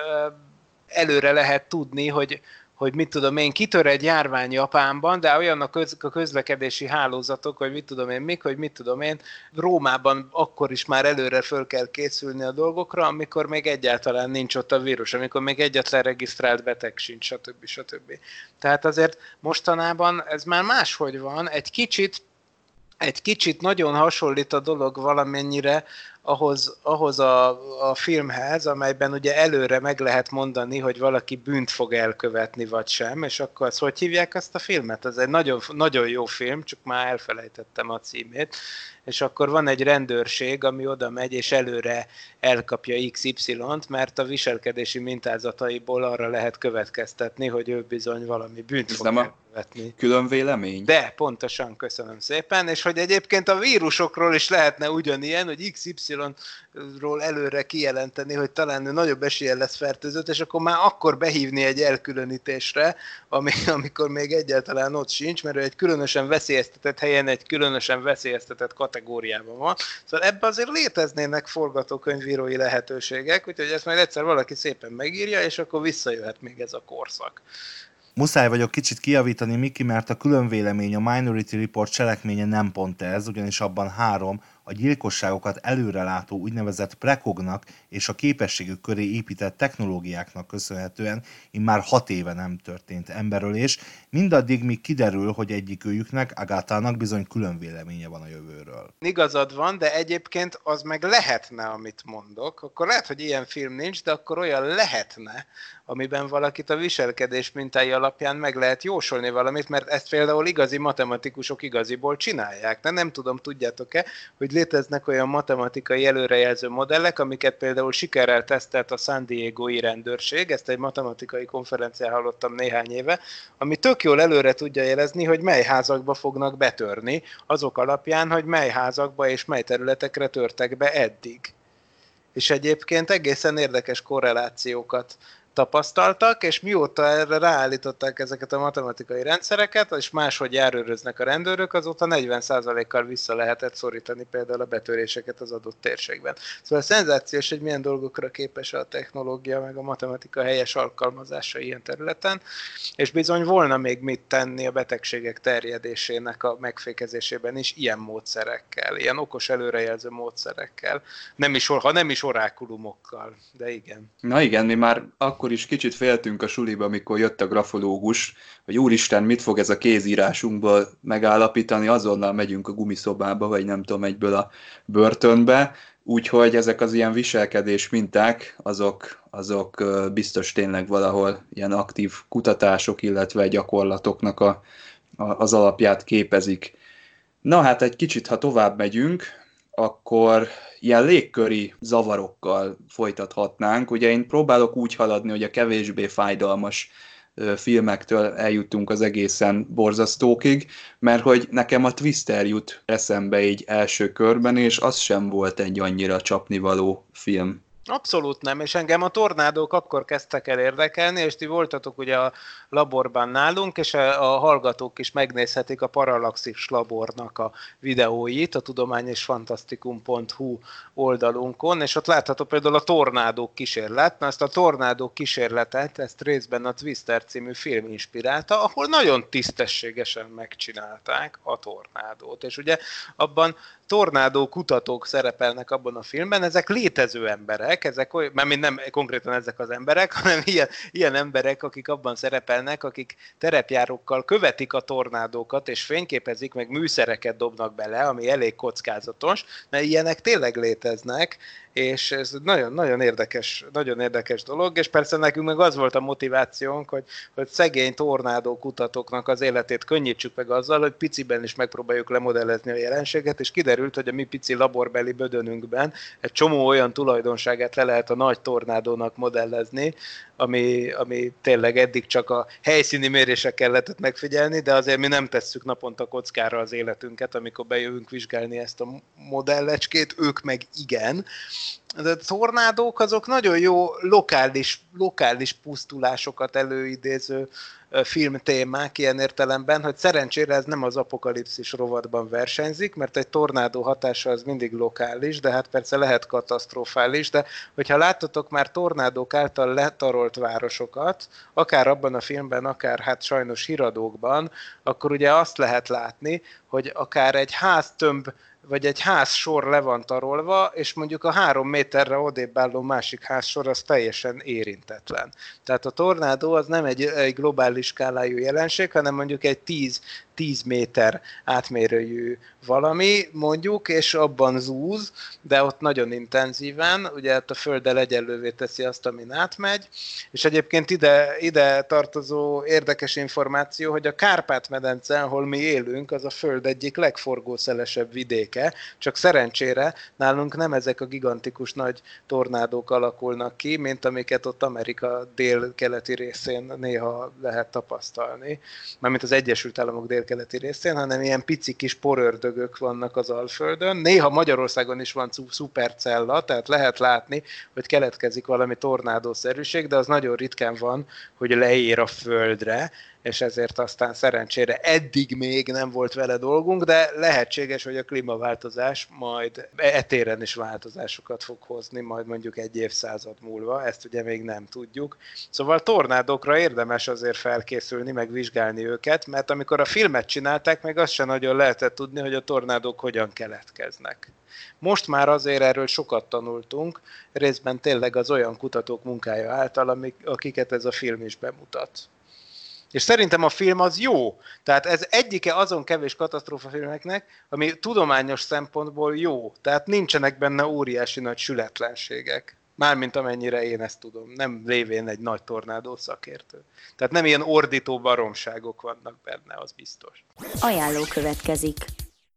előre lehet tudni, hogy hogy mit tudom én, kitör egy járvány Japánban, de olyan a, köz, a közlekedési hálózatok, hogy mit tudom én mik, hogy mit tudom én, Rómában akkor is már előre föl kell készülni a dolgokra, amikor még egyáltalán nincs ott a vírus, amikor még egyetlen regisztrált beteg sincs, stb. stb. Tehát azért mostanában ez már máshogy van, egy kicsit egy kicsit nagyon hasonlít a dolog valamennyire ahhoz, ahhoz a, a filmhez, amelyben ugye előre meg lehet mondani, hogy valaki bűnt fog elkövetni, vagy sem, és akkor azt hogy hívják azt a filmet? Ez egy nagyon, nagyon jó film, csak már elfelejtettem a címét, és akkor van egy rendőrség, ami oda megy, és előre elkapja XY-t, mert a viselkedési mintázataiból arra lehet következtetni, hogy ő bizony valami bűnt Ez fog nem elkövetni. külön vélemény? De, pontosan, köszönöm szépen, és hogy egyébként a vírusokról is lehetne ugyanilyen, hogy XY-ról előre kijelenteni, hogy talán nagyobb esélye lesz fertőzött, és akkor már akkor behívni egy elkülönítésre, ami, amikor még egyáltalán ott sincs, mert ő egy különösen veszélyeztetett helyen, egy különösen veszélyeztetett kategóriában van. Szóval ebbe azért léteznének forgatókönyvírói lehetőségek, úgyhogy ezt majd egyszer valaki szépen megírja, és akkor visszajöhet még ez a korszak. Muszáj vagyok kicsit kiavítani Miki, mert a különvélemény a Minority Report cselekménye nem pont ez, ugyanis abban három a gyilkosságokat előrelátó úgynevezett prekognak és a képességük köré épített technológiáknak köszönhetően immár hat éve nem történt emberölés, mindaddig míg kiderül, hogy egyikőjüknek, Agátának bizony külön véleménye van a jövőről. Igazad van, de egyébként az meg lehetne, amit mondok. Akkor lehet, hogy ilyen film nincs, de akkor olyan lehetne, amiben valakit a viselkedés mintái alapján meg lehet jósolni valamit, mert ezt például igazi matematikusok igaziból csinálják. De nem tudom, tudjátok-e, hogy léteznek olyan matematikai előrejelző modellek, amiket például sikerrel tesztelt a San Diego-i rendőrség, ezt egy matematikai konferencián hallottam néhány éve, ami tök jól előre tudja jelezni, hogy mely házakba fognak betörni, azok alapján, hogy mely házakba és mely területekre törtek be eddig. És egyébként egészen érdekes korrelációkat tapasztaltak, és mióta erre ráállították ezeket a matematikai rendszereket, és máshogy járőröznek a rendőrök, azóta 40%-kal vissza lehetett szorítani például a betöréseket az adott térségben. Szóval szenzációs, hogy milyen dolgokra képes a technológia, meg a matematika helyes alkalmazása ilyen területen, és bizony volna még mit tenni a betegségek terjedésének a megfékezésében is ilyen módszerekkel, ilyen okos előrejelző módszerekkel, nem is, ha nem is orákulumokkal, de igen. Na igen, mi már akkor akkor is kicsit féltünk a suliba, amikor jött a grafológus, hogy úristen, mit fog ez a kézírásunkból megállapítani, azonnal megyünk a gumiszobába, vagy nem tudom, egyből a börtönbe, úgyhogy ezek az ilyen viselkedés minták, azok, azok biztos tényleg valahol ilyen aktív kutatások, illetve gyakorlatoknak a, a, az alapját képezik. Na hát egy kicsit, ha tovább megyünk, akkor ilyen légköri zavarokkal folytathatnánk. Ugye én próbálok úgy haladni, hogy a kevésbé fájdalmas filmektől eljutunk az egészen borzasztókig, mert hogy nekem a Twister jut eszembe így első körben, és az sem volt egy annyira csapnivaló film. Abszolút nem, és engem a tornádók akkor kezdtek el érdekelni, és ti voltatok ugye a laborban nálunk, és a, a hallgatók is megnézhetik a Parallaxis labornak a videóit a tudományosfantasztikum.hu oldalunkon, és ott látható például a tornádók kísérlet, na ezt a tornádók kísérletet, ezt részben a Twister című film inspirálta, ahol nagyon tisztességesen megcsinálták a tornádót, és ugye abban tornádó kutatók szerepelnek abban a filmben, ezek létező emberek, ezek olyan, mert nem konkrétan ezek az emberek, hanem ilyen, ilyen emberek, akik abban szerepelnek, akik terepjárókkal követik a tornádókat, és fényképezik, meg műszereket dobnak bele, ami elég kockázatos, mert ilyenek tényleg léteznek, és ez nagyon, nagyon érdekes, nagyon érdekes dolog, és persze nekünk meg az volt a motivációnk, hogy, hogy szegény tornádó kutatóknak az életét könnyítsük meg azzal, hogy piciben is megpróbáljuk lemodellezni a jelenséget, és kiderült, hogy a mi pici laborbeli bödönünkben egy csomó olyan tulajdonságát le lehet a nagy tornádónak modellezni, ami, ami tényleg eddig csak a helyszíni mérésekkel lehetett megfigyelni, de azért mi nem tesszük naponta kockára az életünket, amikor bejövünk vizsgálni ezt a modellecskét, ők meg igen. De a tornádók azok nagyon jó lokális, lokális pusztulásokat előidéző filmtémák ilyen értelemben, hogy szerencsére ez nem az apokalipszis rovatban versenyzik, mert egy tornádó hatása az mindig lokális, de hát persze lehet katasztrofális, de hogyha láttatok már tornádók által letarolt városokat, akár abban a filmben, akár hát sajnos híradókban, akkor ugye azt lehet látni, hogy akár egy háztömb vagy egy ház sor le van tarolva, és mondjuk a három méterre odébb álló másik házsor az teljesen érintetlen. Tehát a tornádó az nem egy, egy globális skálájú jelenség, hanem mondjuk egy 10 10 méter átmérőjű valami, mondjuk, és abban zúz, de ott nagyon intenzíven, ugye ott a földdel egyenlővé teszi azt, amin átmegy, és egyébként ide, ide tartozó érdekes információ, hogy a Kárpát-medence, ahol mi élünk, az a föld egyik legforgószelesebb vidéke, csak szerencsére nálunk nem ezek a gigantikus nagy tornádók alakulnak ki, mint amiket ott Amerika dél-keleti részén néha lehet tapasztalni, mármint az Egyesült Államok dél délkeleti részén, hanem ilyen pici kis porördögök vannak az Alföldön. Néha Magyarországon is van szupercella, tehát lehet látni, hogy keletkezik valami tornádószerűség, de az nagyon ritkán van, hogy leér a földre, és ezért aztán szerencsére eddig még nem volt vele dolgunk, de lehetséges, hogy a klímaváltozás majd etéren is változásokat fog hozni, majd mondjuk egy évszázad múlva, ezt ugye még nem tudjuk. Szóval tornádokra érdemes azért felkészülni, meg vizsgálni őket, mert amikor a filmet csinálták, még azt sem nagyon lehetett tudni, hogy a tornádok hogyan keletkeznek. Most már azért erről sokat tanultunk, részben tényleg az olyan kutatók munkája által, amik, akiket ez a film is bemutat. És szerintem a film az jó. Tehát ez egyike azon kevés katasztrófafilmeknek, ami tudományos szempontból jó. Tehát nincsenek benne óriási nagy sületlenségek. Mármint amennyire én ezt tudom, nem lévén egy nagy tornádó szakértő. Tehát nem ilyen ordító baromságok vannak benne, az biztos. Ajánló következik.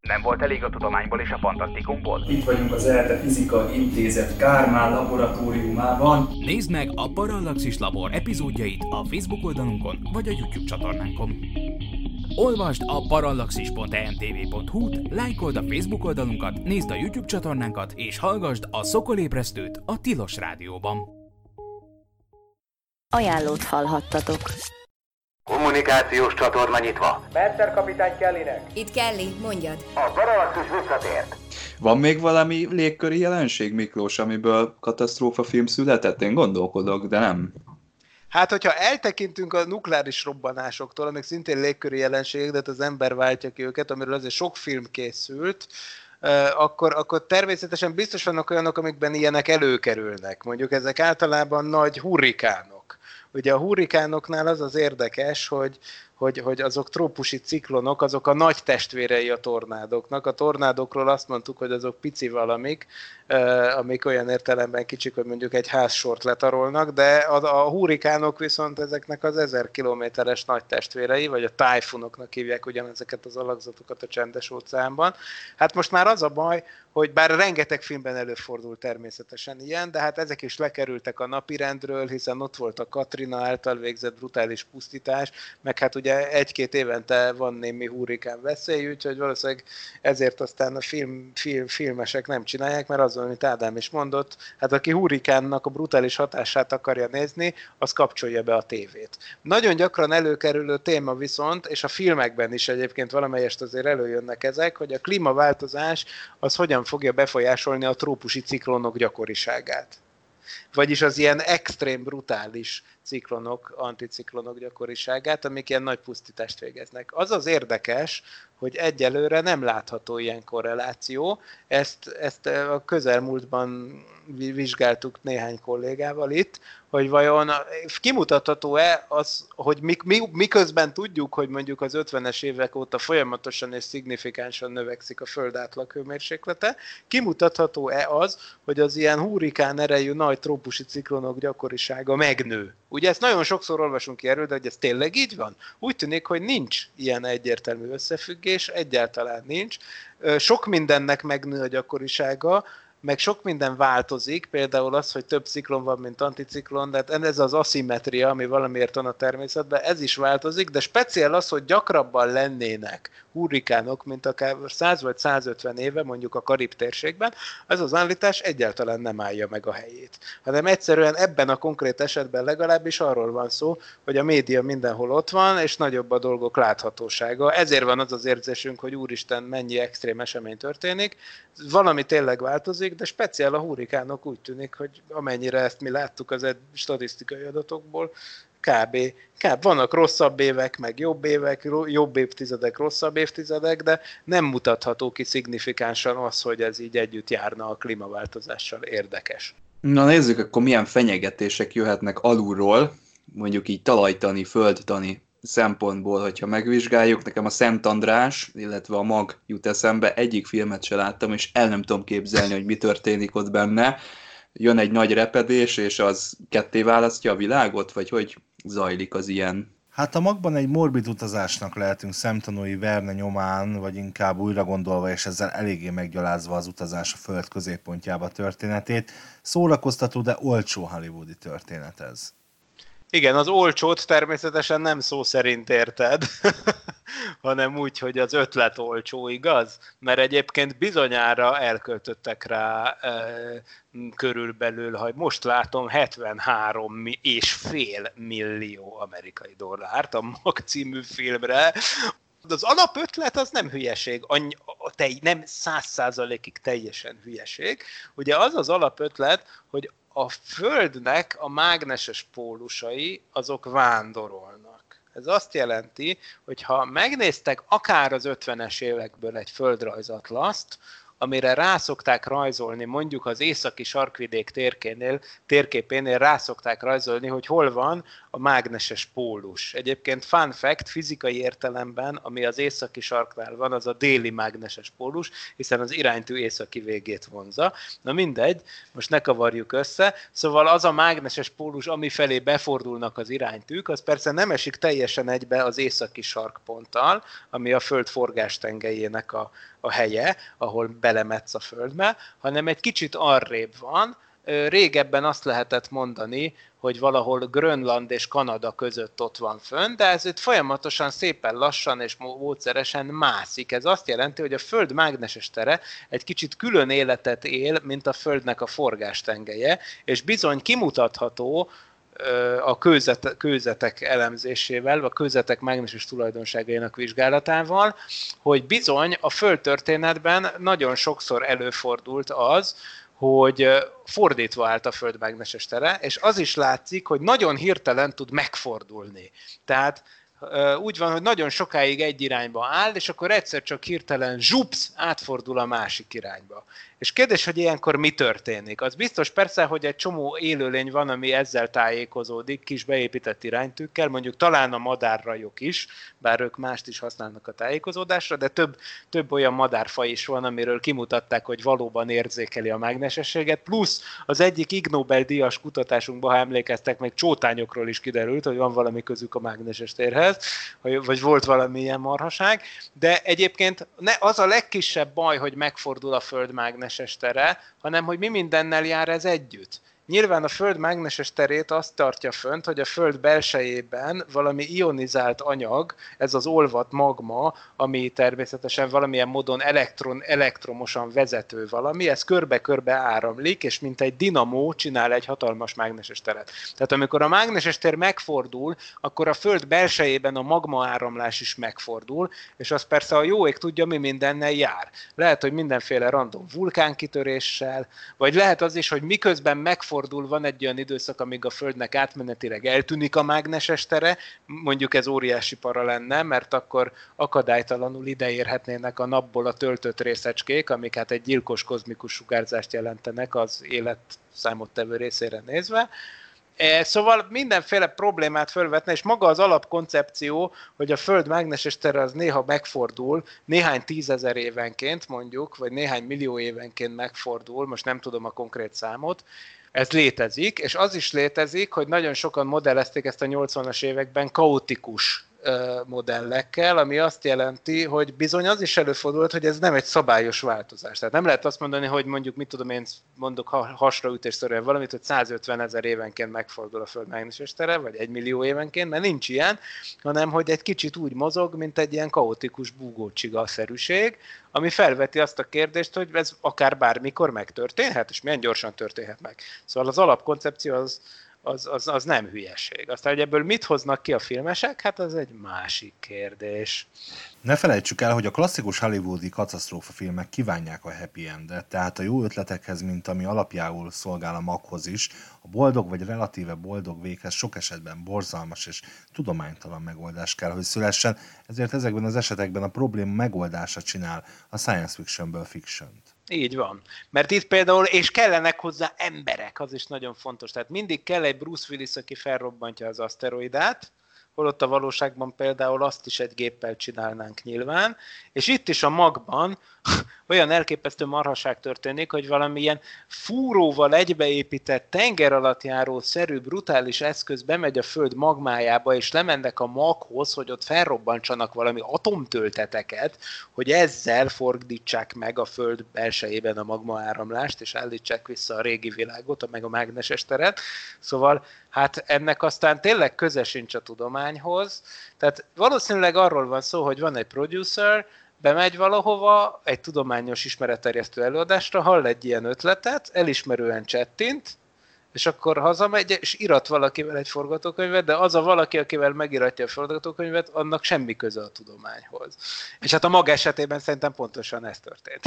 Nem volt elég a tudományból és a fantasztikumból? Itt vagyunk az ELTE Fizika Intézet Kármán laboratóriumában. Nézd meg a Parallaxis Labor epizódjait a Facebook oldalunkon vagy a YouTube csatornánkon. Olvasd a parallaxis.emtv.hu-t, lájkold a Facebook oldalunkat, nézd a YouTube csatornánkat és hallgassd a Szokolébresztőt a Tilos Rádióban. Ajánlót hallhattatok. Kommunikációs csatorna nyitva. Mercer kapitány Kellynek. Itt Kelly, mondjad. A Parallaxis visszatért. Van még valami légköri jelenség, Miklós, amiből katasztrófa film született? Én gondolkodok, de nem. Hát, hogyha eltekintünk a nukleáris robbanásoktól, amik szintén légköri jelenségek, de az ember váltja ki őket, amiről azért sok film készült, akkor, akkor természetesen biztos vannak olyanok, amikben ilyenek előkerülnek. Mondjuk ezek általában nagy hurrikánok. Ugye a hurrikánoknál az az érdekes, hogy, hogy, hogy azok trópusi ciklonok, azok a nagy testvérei a tornádoknak. A tornádokról azt mondtuk, hogy azok pici valamik, amik olyan értelemben kicsik, hogy mondjuk egy házsort letarolnak, de a, a hurrikánok viszont ezeknek az ezer kilométeres nagy testvérei, vagy a tájfunoknak hívják ugyanezeket az alakzatokat a csendes óceánban. Hát most már az a baj, hogy bár rengeteg filmben előfordul természetesen ilyen, de hát ezek is lekerültek a napirendről, hiszen ott volt a Katrina által végzett brutális pusztítás, meg hát ugye egy-két évente van némi hurrikán veszély, úgyhogy valószínűleg ezért aztán a film, film, filmesek nem csinálják, mert az, amit Ádám is mondott, hát aki hurrikánnak a brutális hatását akarja nézni, az kapcsolja be a tévét. Nagyon gyakran előkerülő téma viszont, és a filmekben is egyébként valamelyest azért előjönnek ezek, hogy a klímaváltozás az hogyan fogja befolyásolni a trópusi ciklonok gyakoriságát. Vagyis az ilyen extrém brutális ciklonok, anticiklonok gyakoriságát, amik ilyen nagy pusztítást végeznek. Az az érdekes, hogy egyelőre nem látható ilyen korreláció. Ezt, ezt a közelmúltban vizsgáltuk néhány kollégával itt, hogy vajon kimutatható-e az, hogy mi, mi, miközben tudjuk, hogy mondjuk az 50-es évek óta folyamatosan és szignifikánsan növekszik a föld átlaghőmérséklete, kimutatható-e az, hogy az ilyen hurikán erejű nagy trópusi ciklonok gyakorisága megnő. Ugye ezt nagyon sokszor olvasunk ki erről, de hogy ez tényleg így van? Úgy tűnik, hogy nincs ilyen egyértelmű összefüggés, egyáltalán nincs. Sok mindennek megnő a gyakorisága, meg sok minden változik, például az, hogy több ciklon van, mint anticiklon, de hát ez az aszimetria, ami valamiért van a természetben, ez is változik, de speciál az, hogy gyakrabban lennének hurrikánok, mint akár 100 vagy 150 éve, mondjuk a Karib térségben, ez az állítás egyáltalán nem állja meg a helyét. Hanem egyszerűen ebben a konkrét esetben legalábbis arról van szó, hogy a média mindenhol ott van, és nagyobb a dolgok láthatósága. Ezért van az az érzésünk, hogy úristen, mennyi extrém esemény történik. Valami tényleg változik, de speciál a hurrikánok úgy tűnik, hogy amennyire ezt mi láttuk az statisztikai adatokból, kb. kb. Vannak rosszabb évek, meg jobb évek, jobb évtizedek, rosszabb évtizedek, de nem mutatható ki szignifikánsan az, hogy ez így együtt járna a klímaváltozással. Érdekes. Na nézzük, akkor milyen fenyegetések jöhetnek alulról, mondjuk így talajtani, földtani szempontból, hogyha megvizsgáljuk. Nekem a Szent András, illetve a Mag jut eszembe, egyik filmet se láttam, és el nem tudom képzelni, hogy mi történik ott benne. Jön egy nagy repedés, és az ketté választja a világot, vagy hogy zajlik az ilyen Hát a magban egy morbid utazásnak lehetünk szemtanúi Verne nyomán, vagy inkább újra gondolva, és ezzel eléggé meggyalázva az utazás a föld középpontjába történetét. Szórakoztató, de olcsó hollywoodi történet ez. Igen, az olcsót természetesen nem szó szerint érted, hanem úgy, hogy az ötlet olcsó, igaz? Mert egyébként bizonyára elköltöttek rá e, körülbelül, ha most látom, 73 és fél millió amerikai dollárt a Mag című filmre, az alapötlet az nem hülyeség, any, te, nem száz százalékig teljesen hülyeség. Ugye az az alapötlet, hogy a Földnek a mágneses pólusai azok vándorolnak. Ez azt jelenti, hogy ha megnéztek akár az 50-es évekből egy földrajzatlaszt, amire rászokták rajzolni, mondjuk az északi sarkvidék térkénél, térképénél rászokták rajzolni, hogy hol van a mágneses pólus. Egyébként fun fact, fizikai értelemben, ami az északi sarknál van, az a déli mágneses pólus, hiszen az iránytű északi végét vonza. Na mindegy, most ne kavarjuk össze. Szóval az a mágneses pólus, ami felé befordulnak az iránytűk, az persze nem esik teljesen egybe az északi sarkponttal, ami a Föld forgástengelyének a, a helye, ahol belemetsz a földbe, hanem egy kicsit arrébb van. Régebben azt lehetett mondani, hogy valahol Grönland és Kanada között ott van fönn, de ez itt folyamatosan szépen lassan és módszeresen mászik. Ez azt jelenti, hogy a Föld mágneses tere egy kicsit külön életet él, mint a Földnek a forgástengelye, és bizony kimutatható, a kőzet, kőzetek elemzésével, a kőzetek mágneses tulajdonságainak vizsgálatával, hogy bizony a földtörténetben nagyon sokszor előfordult az, hogy fordítva állt a Föld mágneses tere, és az is látszik, hogy nagyon hirtelen tud megfordulni. Tehát úgy van, hogy nagyon sokáig egy irányba áll, és akkor egyszer csak hirtelen zsupsz, átfordul a másik irányba. És kérdés, hogy ilyenkor mi történik? Az biztos persze, hogy egy csomó élőlény van, ami ezzel tájékozódik, kis beépített iránytűkkel, mondjuk talán a madárrajok is, bár ők mást is használnak a tájékozódásra, de több, több olyan madárfaj is van, amiről kimutatták, hogy valóban érzékeli a mágnesességet, plusz az egyik Ig Nobel-díjas kutatásunkban, ha emlékeztek, meg csótányokról is kiderült, hogy van valami közük a mágneses térhez, vagy volt valami ilyen marhaság, de egyébként ne, az a legkisebb baj, hogy megfordul a Föld mágnes mágneses tere, hanem hogy mi mindennel jár ez együtt. Nyilván a Föld mágneses terét azt tartja fönt, hogy a Föld belsejében valami ionizált anyag, ez az olvat magma, ami természetesen valamilyen módon elektron, elektromosan vezető valami, ez körbe-körbe áramlik, és mint egy dinamó csinál egy hatalmas mágneses teret. Tehát amikor a mágneses tér megfordul, akkor a Föld belsejében a magma áramlás is megfordul, és az persze a jó ég tudja, mi mindennel jár. Lehet, hogy mindenféle random vulkánkitöréssel, vagy lehet az is, hogy miközben megfordul megfordul, van egy olyan időszak, amíg a Földnek átmenetileg eltűnik a mágneses tere, mondjuk ez óriási para lenne, mert akkor akadálytalanul ideérhetnének a napból a töltött részecskék, amik hát egy gyilkos kozmikus sugárzást jelentenek az élet számottevő részére nézve, E, szóval mindenféle problémát fölvetne, és maga az alapkoncepció, hogy a Föld mágneses tere az néha megfordul, néhány tízezer évenként mondjuk, vagy néhány millió évenként megfordul, most nem tudom a konkrét számot, ez létezik, és az is létezik, hogy nagyon sokan modellezték ezt a 80-as években kaotikus modellekkel, ami azt jelenti, hogy bizony az is előfordult, hogy ez nem egy szabályos változás. Tehát nem lehet azt mondani, hogy mondjuk, mit tudom én, mondok hasraütésszerűen valamit, hogy 150 ezer évenként megfordul a Föld mágneses tere, vagy egy millió évenként, mert nincs ilyen, hanem hogy egy kicsit úgy mozog, mint egy ilyen kaotikus búgócsiga-szerűség, ami felveti azt a kérdést, hogy ez akár bármikor megtörténhet, és milyen gyorsan történhet meg. Szóval az alapkoncepció az, az, az, az nem hülyeség. Aztán, hogy ebből mit hoznak ki a filmesek, hát az egy másik kérdés. Ne felejtsük el, hogy a klasszikus hollywoodi katasztrófa filmek kívánják a happy endet, tehát a jó ötletekhez, mint ami alapjául szolgál a maghoz is, a boldog vagy relatíve boldog véghez sok esetben borzalmas és tudománytalan megoldás kell, hogy szülessen, ezért ezekben az esetekben a probléma megoldása csinál a science fictionből fiction-t. Így van. Mert itt például, és kellenek hozzá emberek, az is nagyon fontos. Tehát mindig kell egy Bruce Willis, aki felrobbantja az aszteroidát, holott a valóságban például azt is egy géppel csinálnánk nyilván, és itt is a magban olyan elképesztő marhaság történik, hogy valamilyen fúróval egybeépített tenger alatt járó szerű brutális eszköz bemegy a föld magmájába, és lemennek a maghoz, hogy ott felrobbantsanak valami atomtölteteket, hogy ezzel fordítsák meg a föld belsejében a magma áramlást, és állítsák vissza a régi világot, meg a mágneses teret. Szóval hát ennek aztán tényleg köze sincs a tudományhoz. Tehát valószínűleg arról van szó, hogy van egy producer, bemegy valahova egy tudományos ismeretterjesztő előadásra, hall egy ilyen ötletet, elismerően csettint, és akkor hazamegy, és irat valakivel egy forgatókönyvet, de az a valaki, akivel megiratja a forgatókönyvet, annak semmi köze a tudományhoz. És hát a maga esetében szerintem pontosan ez történt.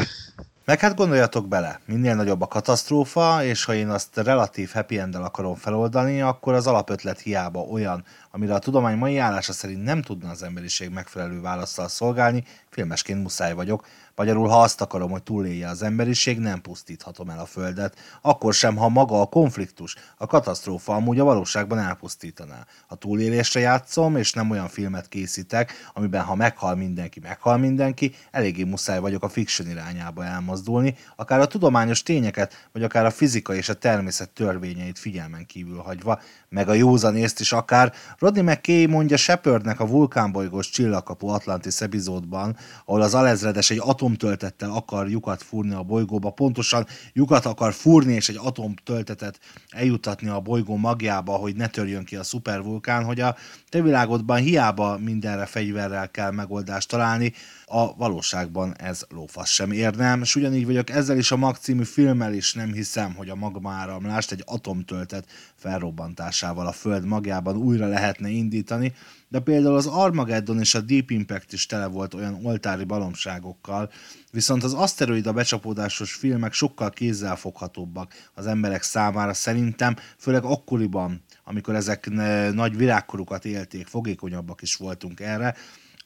Meg hát gondoljatok bele, minél nagyobb a katasztrófa, és ha én azt relatív happy end akarom feloldani, akkor az alapötlet hiába olyan, amire a tudomány mai állása szerint nem tudna az emberiség megfelelő válaszsal szolgálni, filmesként muszáj vagyok, Magyarul, ha azt akarom, hogy túlélje az emberiség, nem pusztíthatom el a Földet, akkor sem, ha maga a konfliktus, a katasztrófa amúgy a valóságban elpusztítaná. Ha túlélésre játszom, és nem olyan filmet készítek, amiben ha meghal mindenki, meghal mindenki, eléggé muszáj vagyok a fiction irányába elmozdulni, akár a tudományos tényeket, vagy akár a fizika és a természet törvényeit figyelmen kívül hagyva, meg a józanészt is akár. Rodney McKay mondja Shepardnek a vulkánbolygós csillagkapu Atlantis epizódban, ahol az alezredes egy atomtöltettel akar lyukat fúrni a bolygóba, pontosan lyukat akar fúrni és egy atomtöltetet eljutatni a bolygó magjába, hogy ne törjön ki a szupervulkán, hogy a te világodban hiába mindenre fegyverrel kell megoldást találni, a valóságban ez lófasz sem érnem, és ugyanígy vagyok ezzel is a Mag című filmmel is nem hiszem, hogy a magmaáramlást egy atomtöltet felrobbantásával a Föld magjában újra lehetne indítani, de például az Armageddon és a Deep Impact is tele volt olyan oltári balomságokkal, viszont az aszteroida becsapódásos filmek sokkal kézzelfoghatóbbak az emberek számára szerintem, főleg akkoriban, amikor ezek nagy virágkorukat élték, fogékonyabbak is voltunk erre,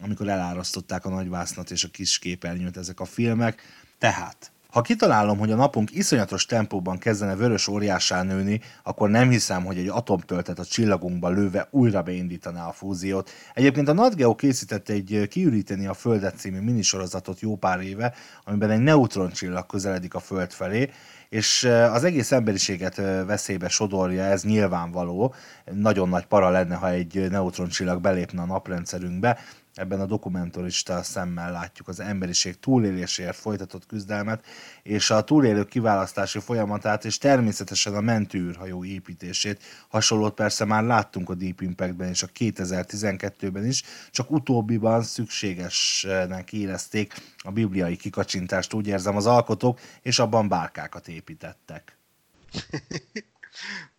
amikor elárasztották a nagyvásznat és a kis képernyőt ezek a filmek. Tehát, ha kitalálom, hogy a napunk iszonyatos tempóban kezdene vörös óriásá nőni, akkor nem hiszem, hogy egy atomtöltet a csillagunkba lőve újra beindítaná a fúziót. Egyébként a NatGeo készített egy Kiüríteni a Földet című minisorozatot jó pár éve, amiben egy neutroncsillag közeledik a Föld felé, és az egész emberiséget veszélybe sodorja, ez nyilvánvaló. Nagyon nagy para lenne, ha egy neutroncsillag belépne a naprendszerünkbe, ebben a dokumentarista szemmel látjuk az emberiség túléléséért folytatott küzdelmet, és a túlélők kiválasztási folyamatát, és természetesen a mentőűrhajó építését. Hasonlót persze már láttunk a Deep Impact-ben és a 2012-ben is, csak utóbbiban szükségesnek érezték a bibliai kikacsintást, úgy érzem az alkotók, és abban bárkákat építettek.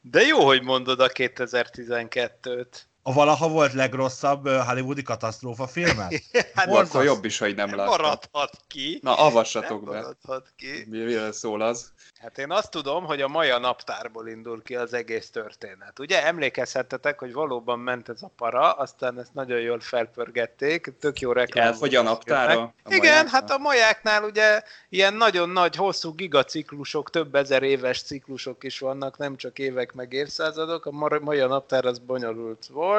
De jó, hogy mondod a 2012-t. A valaha volt legrosszabb hollywoodi katasztrófa filmet? hát akkor jobb is, hogy nem láttam. Maradhat ki. Na, avassatok nem be. Maradhat ki. Mire szól az? Hát én azt tudom, hogy a Maja naptárból indul ki az egész történet. Ugye emlékezhettetek, hogy valóban ment ez a para, aztán ezt nagyon jól felpörgették, tök jó reklám. Elfogy a naptára? A Igen, majáknál? hát a majáknál ugye ilyen nagyon nagy, hosszú gigaciklusok, több ezer éves ciklusok is vannak, nem csak évek meg évszázadok, a ma- maja naptár az bonyolult volt,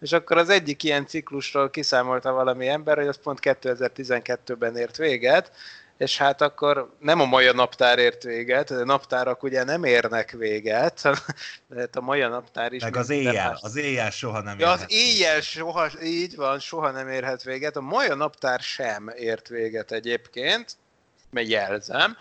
és akkor az egyik ilyen ciklusról kiszámolta valami ember, hogy az pont 2012-ben ért véget, és hát akkor nem a maja naptár ért véget, a naptárak ugye nem érnek véget, de hát a maja naptár is... Meg az éjjel, más- az éjjel soha nem Ja, az érhet. éjjel soha, így van, soha nem érhet véget. A maja naptár sem ért véget egyébként, mert jelzem,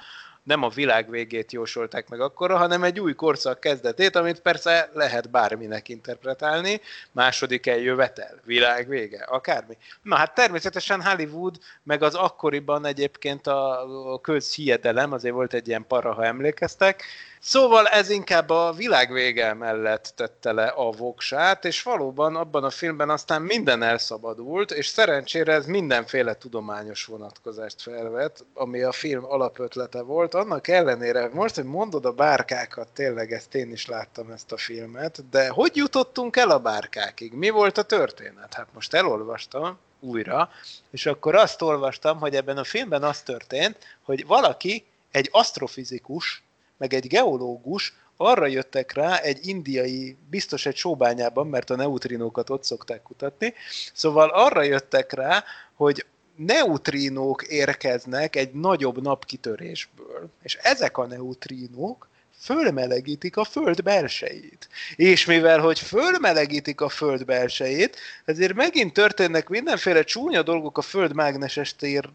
nem a világ végét jósolták meg akkora, hanem egy új korszak kezdetét, amit persze lehet bárminek interpretálni. Második eljövetel, világ vége, akármi. Na hát természetesen Hollywood, meg az akkoriban egyébként a, a közhiedelem, azért volt egy ilyen para, ha emlékeztek, Szóval ez inkább a világ vége mellett tette le a voksát, és valóban abban a filmben aztán minden elszabadult, és szerencsére ez mindenféle tudományos vonatkozást felvett, ami a film alapötlete volt. Annak ellenére, most, hogy mondod a bárkákat, tényleg ezt én is láttam ezt a filmet, de hogy jutottunk el a bárkákig? Mi volt a történet? Hát most elolvastam újra, és akkor azt olvastam, hogy ebben a filmben az történt, hogy valaki, egy asztrofizikus, meg egy geológus arra jöttek rá egy indiai, biztos egy sóbányában, mert a neutrinókat ott szokták kutatni, szóval arra jöttek rá, hogy neutrinók érkeznek egy nagyobb napkitörésből. És ezek a neutrinók fölmelegítik a Föld belsejét. És mivel, hogy fölmelegítik a Föld belsejét, ezért megint történnek mindenféle csúnya dolgok a Föld mágneses tér-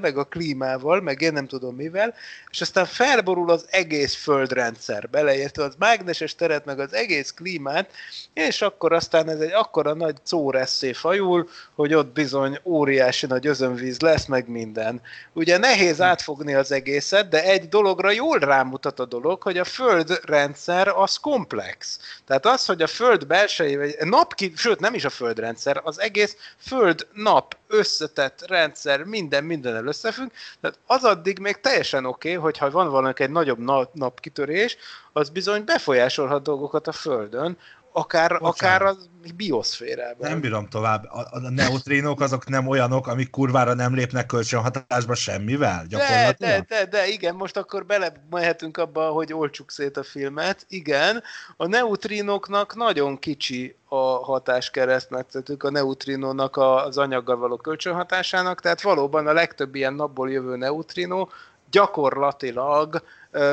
meg a klímával, meg én nem tudom mivel, és aztán felborul az egész Földrendszer, beleértve az mágneses teret, meg az egész klímát, és akkor aztán ez egy akkora nagy szóresszé fajul, hogy ott bizony óriási nagy özönvíz lesz, meg minden. Ugye nehéz átfogni az egészet, de egy dologra jól rámutat a dolog, hogy a földrendszer az komplex. Tehát az, hogy a föld belsejével, nap ki, sőt nem is a földrendszer, az egész föld-nap összetett rendszer, minden mindennel összefügg, tehát az addig még teljesen oké, okay, hogyha van valami egy nagyobb na- napkitörés, az bizony befolyásolhat dolgokat a Földön, akár, Bocsánat. akár a bioszférában. Nem bírom tovább. A, a neutrinok azok nem olyanok, amik kurvára nem lépnek kölcsönhatásba semmivel, De, de, de, de, igen, most akkor belemehetünk abba, hogy olcsuk szét a filmet. Igen, a neutrinoknak nagyon kicsi a hatáskeresztmetszetük, a neutrinónak az anyaggal való kölcsönhatásának, tehát valóban a legtöbb ilyen napból jövő neutrinó gyakorlatilag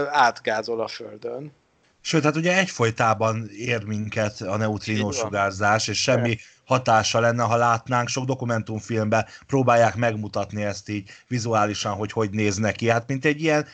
átgázol a Földön. Sőt, hát ugye egyfolytában ér minket a van. sugárzás, és semmi hatása lenne, ha látnánk, sok dokumentumfilmben próbálják megmutatni ezt így vizuálisan, hogy hogy néz neki. Hát mint egy ilyen,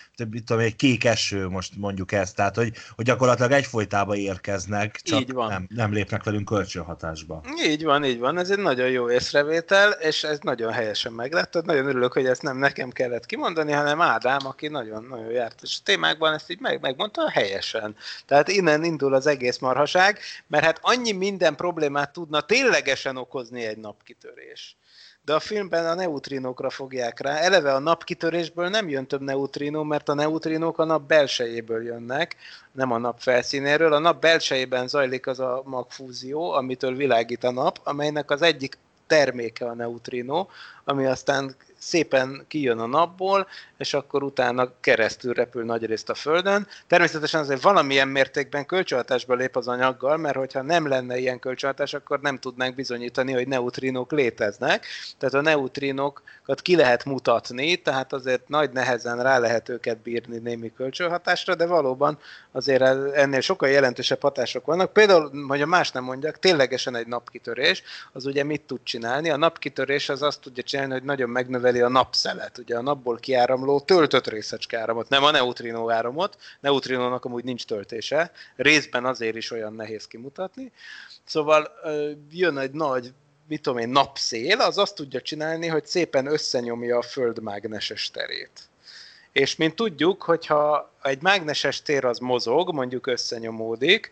tudom, egy kék eső, most mondjuk ezt, tehát hogy, hogy gyakorlatilag egyfolytában érkeznek, csak Így van. Nem, nem lépnek velünk kölcsönhatásba. Így van, így van, ez egy nagyon jó észrevétel, és ez nagyon helyesen megláttad. Nagyon örülök, hogy ezt nem nekem kellett kimondani, hanem Ádám, aki nagyon-nagyon járt és a témákban, ezt így meg, megmondta helyesen. Tehát innen indul az egész marhaság, mert hát annyi minden problémát tudna ténylegesen okozni egy napkitörés. De a filmben a neutrinókra fogják rá. Eleve a napkitörésből nem jön több neutrinó, mert a neutrinók a nap belsejéből jönnek, nem a nap felszínéről. A nap belsejében zajlik az a magfúzió, amitől világít a nap, amelynek az egyik terméke a neutrinó, ami aztán szépen kijön a napból, és akkor utána keresztül repül nagyrészt a Földön. Természetesen azért valamilyen mértékben kölcsönhatásba lép az anyaggal, mert hogyha nem lenne ilyen kölcsönhatás, akkor nem tudnánk bizonyítani, hogy neutrinók léteznek. Tehát a neutrinokat ki lehet mutatni, tehát azért nagy nehezen rá lehet őket bírni némi kölcsönhatásra, de valóban azért ennél sokkal jelentősebb hatások vannak. Például, hogy a más nem mondjak, ténylegesen egy napkitörés, az ugye mit tud csinálni? A napkitörés az azt tudja csinálni, hogy nagyon megnöveli a napszelet, ugye a napból kiáramló töltött részecske áramot, nem a neutrinó áramot, neutrinónak amúgy nincs töltése, részben azért is olyan nehéz kimutatni. Szóval jön egy nagy mit tudom én, napszél, az azt tudja csinálni, hogy szépen összenyomja a föld mágneses terét. És mint tudjuk, hogyha egy mágneses tér az mozog, mondjuk összenyomódik,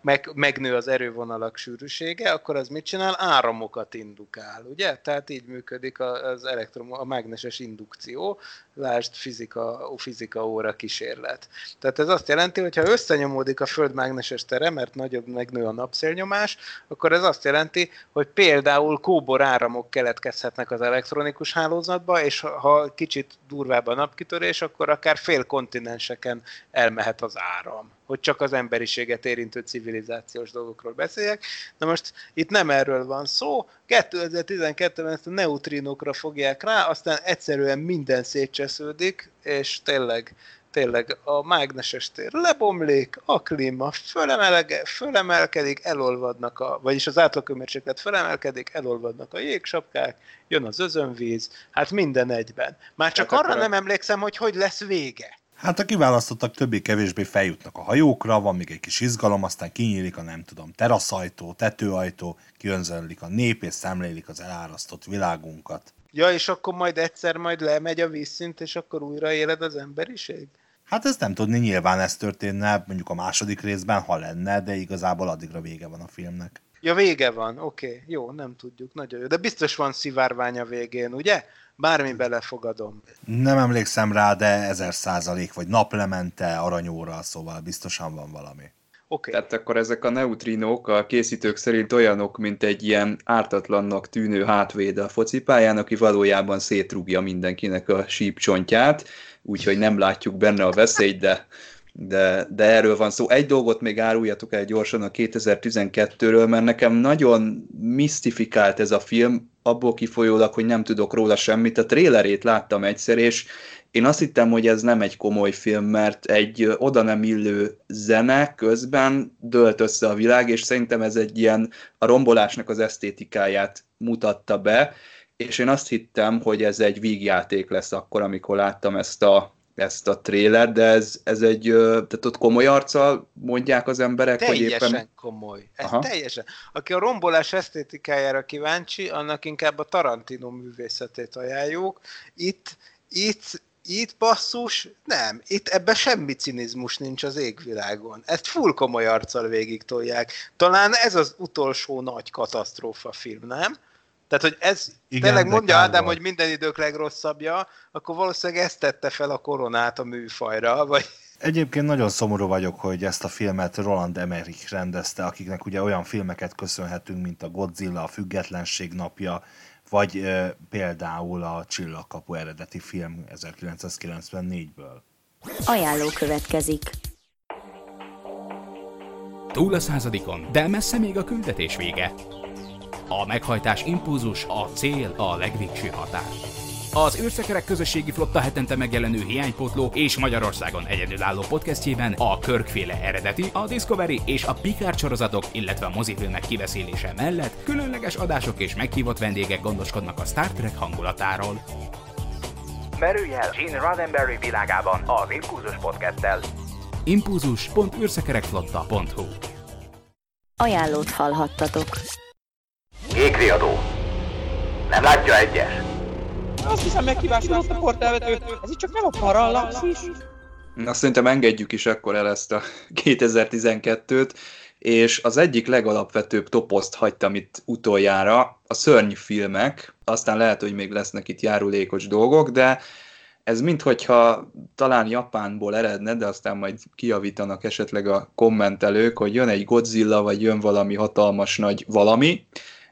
meg, megnő az erővonalak sűrűsége, akkor az mit csinál? Áramokat indukál, ugye? Tehát így működik az elektrom, a mágneses indukció, lásd fizika, fizika óra kísérlet. Tehát ez azt jelenti, hogy ha összenyomódik a Föld mágneses tere, mert nagyobb megnő a napszélnyomás, akkor ez azt jelenti, hogy például kóbor áramok keletkezhetnek az elektronikus hálózatba, és ha kicsit durvább a napkitörés, akkor akár fél kontinenseken elmehet az áram hogy csak az emberiséget érintő civilizációs dolgokról beszéljek. Na most itt nem erről van szó, 2012-ben ezt a neutrinokra fogják rá, aztán egyszerűen minden szétcsesződik, és tényleg tényleg a mágneses tér lebomlik, a klíma fölemelge, fölemelkedik, elolvadnak a, vagyis az átlagkömérséklet fölemelkedik, elolvadnak a jégsapkák, jön az özönvíz, hát minden egyben. Már csak hát arra nem emlékszem, hogy hogy lesz vége. Hát a kiválasztottak többé-kevésbé feljutnak a hajókra, van még egy kis izgalom, aztán kinyílik a nem tudom, teraszajtó, tetőajtó, kiönzölik a nép és szemlélik az elárasztott világunkat. Ja, és akkor majd egyszer majd lemegy a vízszint, és akkor újra éled az emberiség? Hát ezt nem tudni, nyilván ez történne mondjuk a második részben, ha lenne, de igazából addigra vége van a filmnek. Ja, vége van, oké, okay. jó, nem tudjuk, nagyon jó. De biztos van szivárvány a végén, ugye? Bármi belefogadom. Nem emlékszem rá, de ezer százalék, vagy naplemente, aranyóra, szóval biztosan van valami. Okay. Tehát akkor ezek a neutrinók a készítők szerint olyanok, mint egy ilyen ártatlannak tűnő hátvéd a focipályán, aki valójában szétrúgja mindenkinek a sípcsontját, úgyhogy nem látjuk benne a veszélyt, de, de, de erről van szó. Egy dolgot még áruljatok el gyorsan a 2012-ről, mert nekem nagyon misztifikált ez a film, abból kifolyólag, hogy nem tudok róla semmit. A trélerét láttam egyszer, és én azt hittem, hogy ez nem egy komoly film, mert egy oda nem illő zene közben dölt össze a világ, és szerintem ez egy ilyen a rombolásnak az esztétikáját mutatta be, és én azt hittem, hogy ez egy vígjáték lesz akkor, amikor láttam ezt a, ezt a tréler, de ez, ez egy, tehát ott komoly arccal mondják az emberek, teljesen hogy éppen... komoly. Ez Aha. teljesen. Aki a rombolás esztétikájára kíváncsi, annak inkább a Tarantino művészetét ajánljuk. Itt, itt itt basszus, nem, itt ebben semmi cinizmus nincs az égvilágon. Ezt full komoly arccal végig tolják. Talán ez az utolsó nagy katasztrófa film, nem? Tehát, hogy ez Igen, tényleg mondja Ádám, hogy minden idők legrosszabbja, akkor valószínűleg ezt tette fel a koronát a műfajra, vagy... Egyébként nagyon szomorú vagyok, hogy ezt a filmet Roland Emmerich rendezte, akiknek ugye olyan filmeket köszönhetünk, mint a Godzilla, a Függetlenség napja, vagy e, például a Csillagkapu eredeti film 1994-ből. Ajánló következik. Túl a századikon, de messze még a küldetés vége. A meghajtás impulzus, a cél, a legvégső határ. Az űrszekerek közösségi flotta hetente megjelenő hiánypótló és Magyarországon egyedülálló podcastjében a Körkféle eredeti, a Discovery és a Picard sorozatok, illetve a mozifilmek kiveszélése mellett különleges adások és meghívott vendégek gondoskodnak a Star Trek hangulatáról. Merülj el Gene Roddenberry világában az Impulzus podcasttel. impulzus.űrszekerekflotta.hu Ajánlót hallhattatok. Égriadó. Nem látja egyes? Azt hiszem meghibásodott a portálvető. Ez itt csak nem a parallaxis? Na szerintem engedjük is akkor el ezt a 2012-t, és az egyik legalapvetőbb toposzt hagytam itt utoljára, a szörny filmek, aztán lehet, hogy még lesznek itt járulékos dolgok, de ez minthogyha talán Japánból eredne, de aztán majd kiavítanak esetleg a kommentelők, hogy jön egy Godzilla, vagy jön valami hatalmas nagy valami,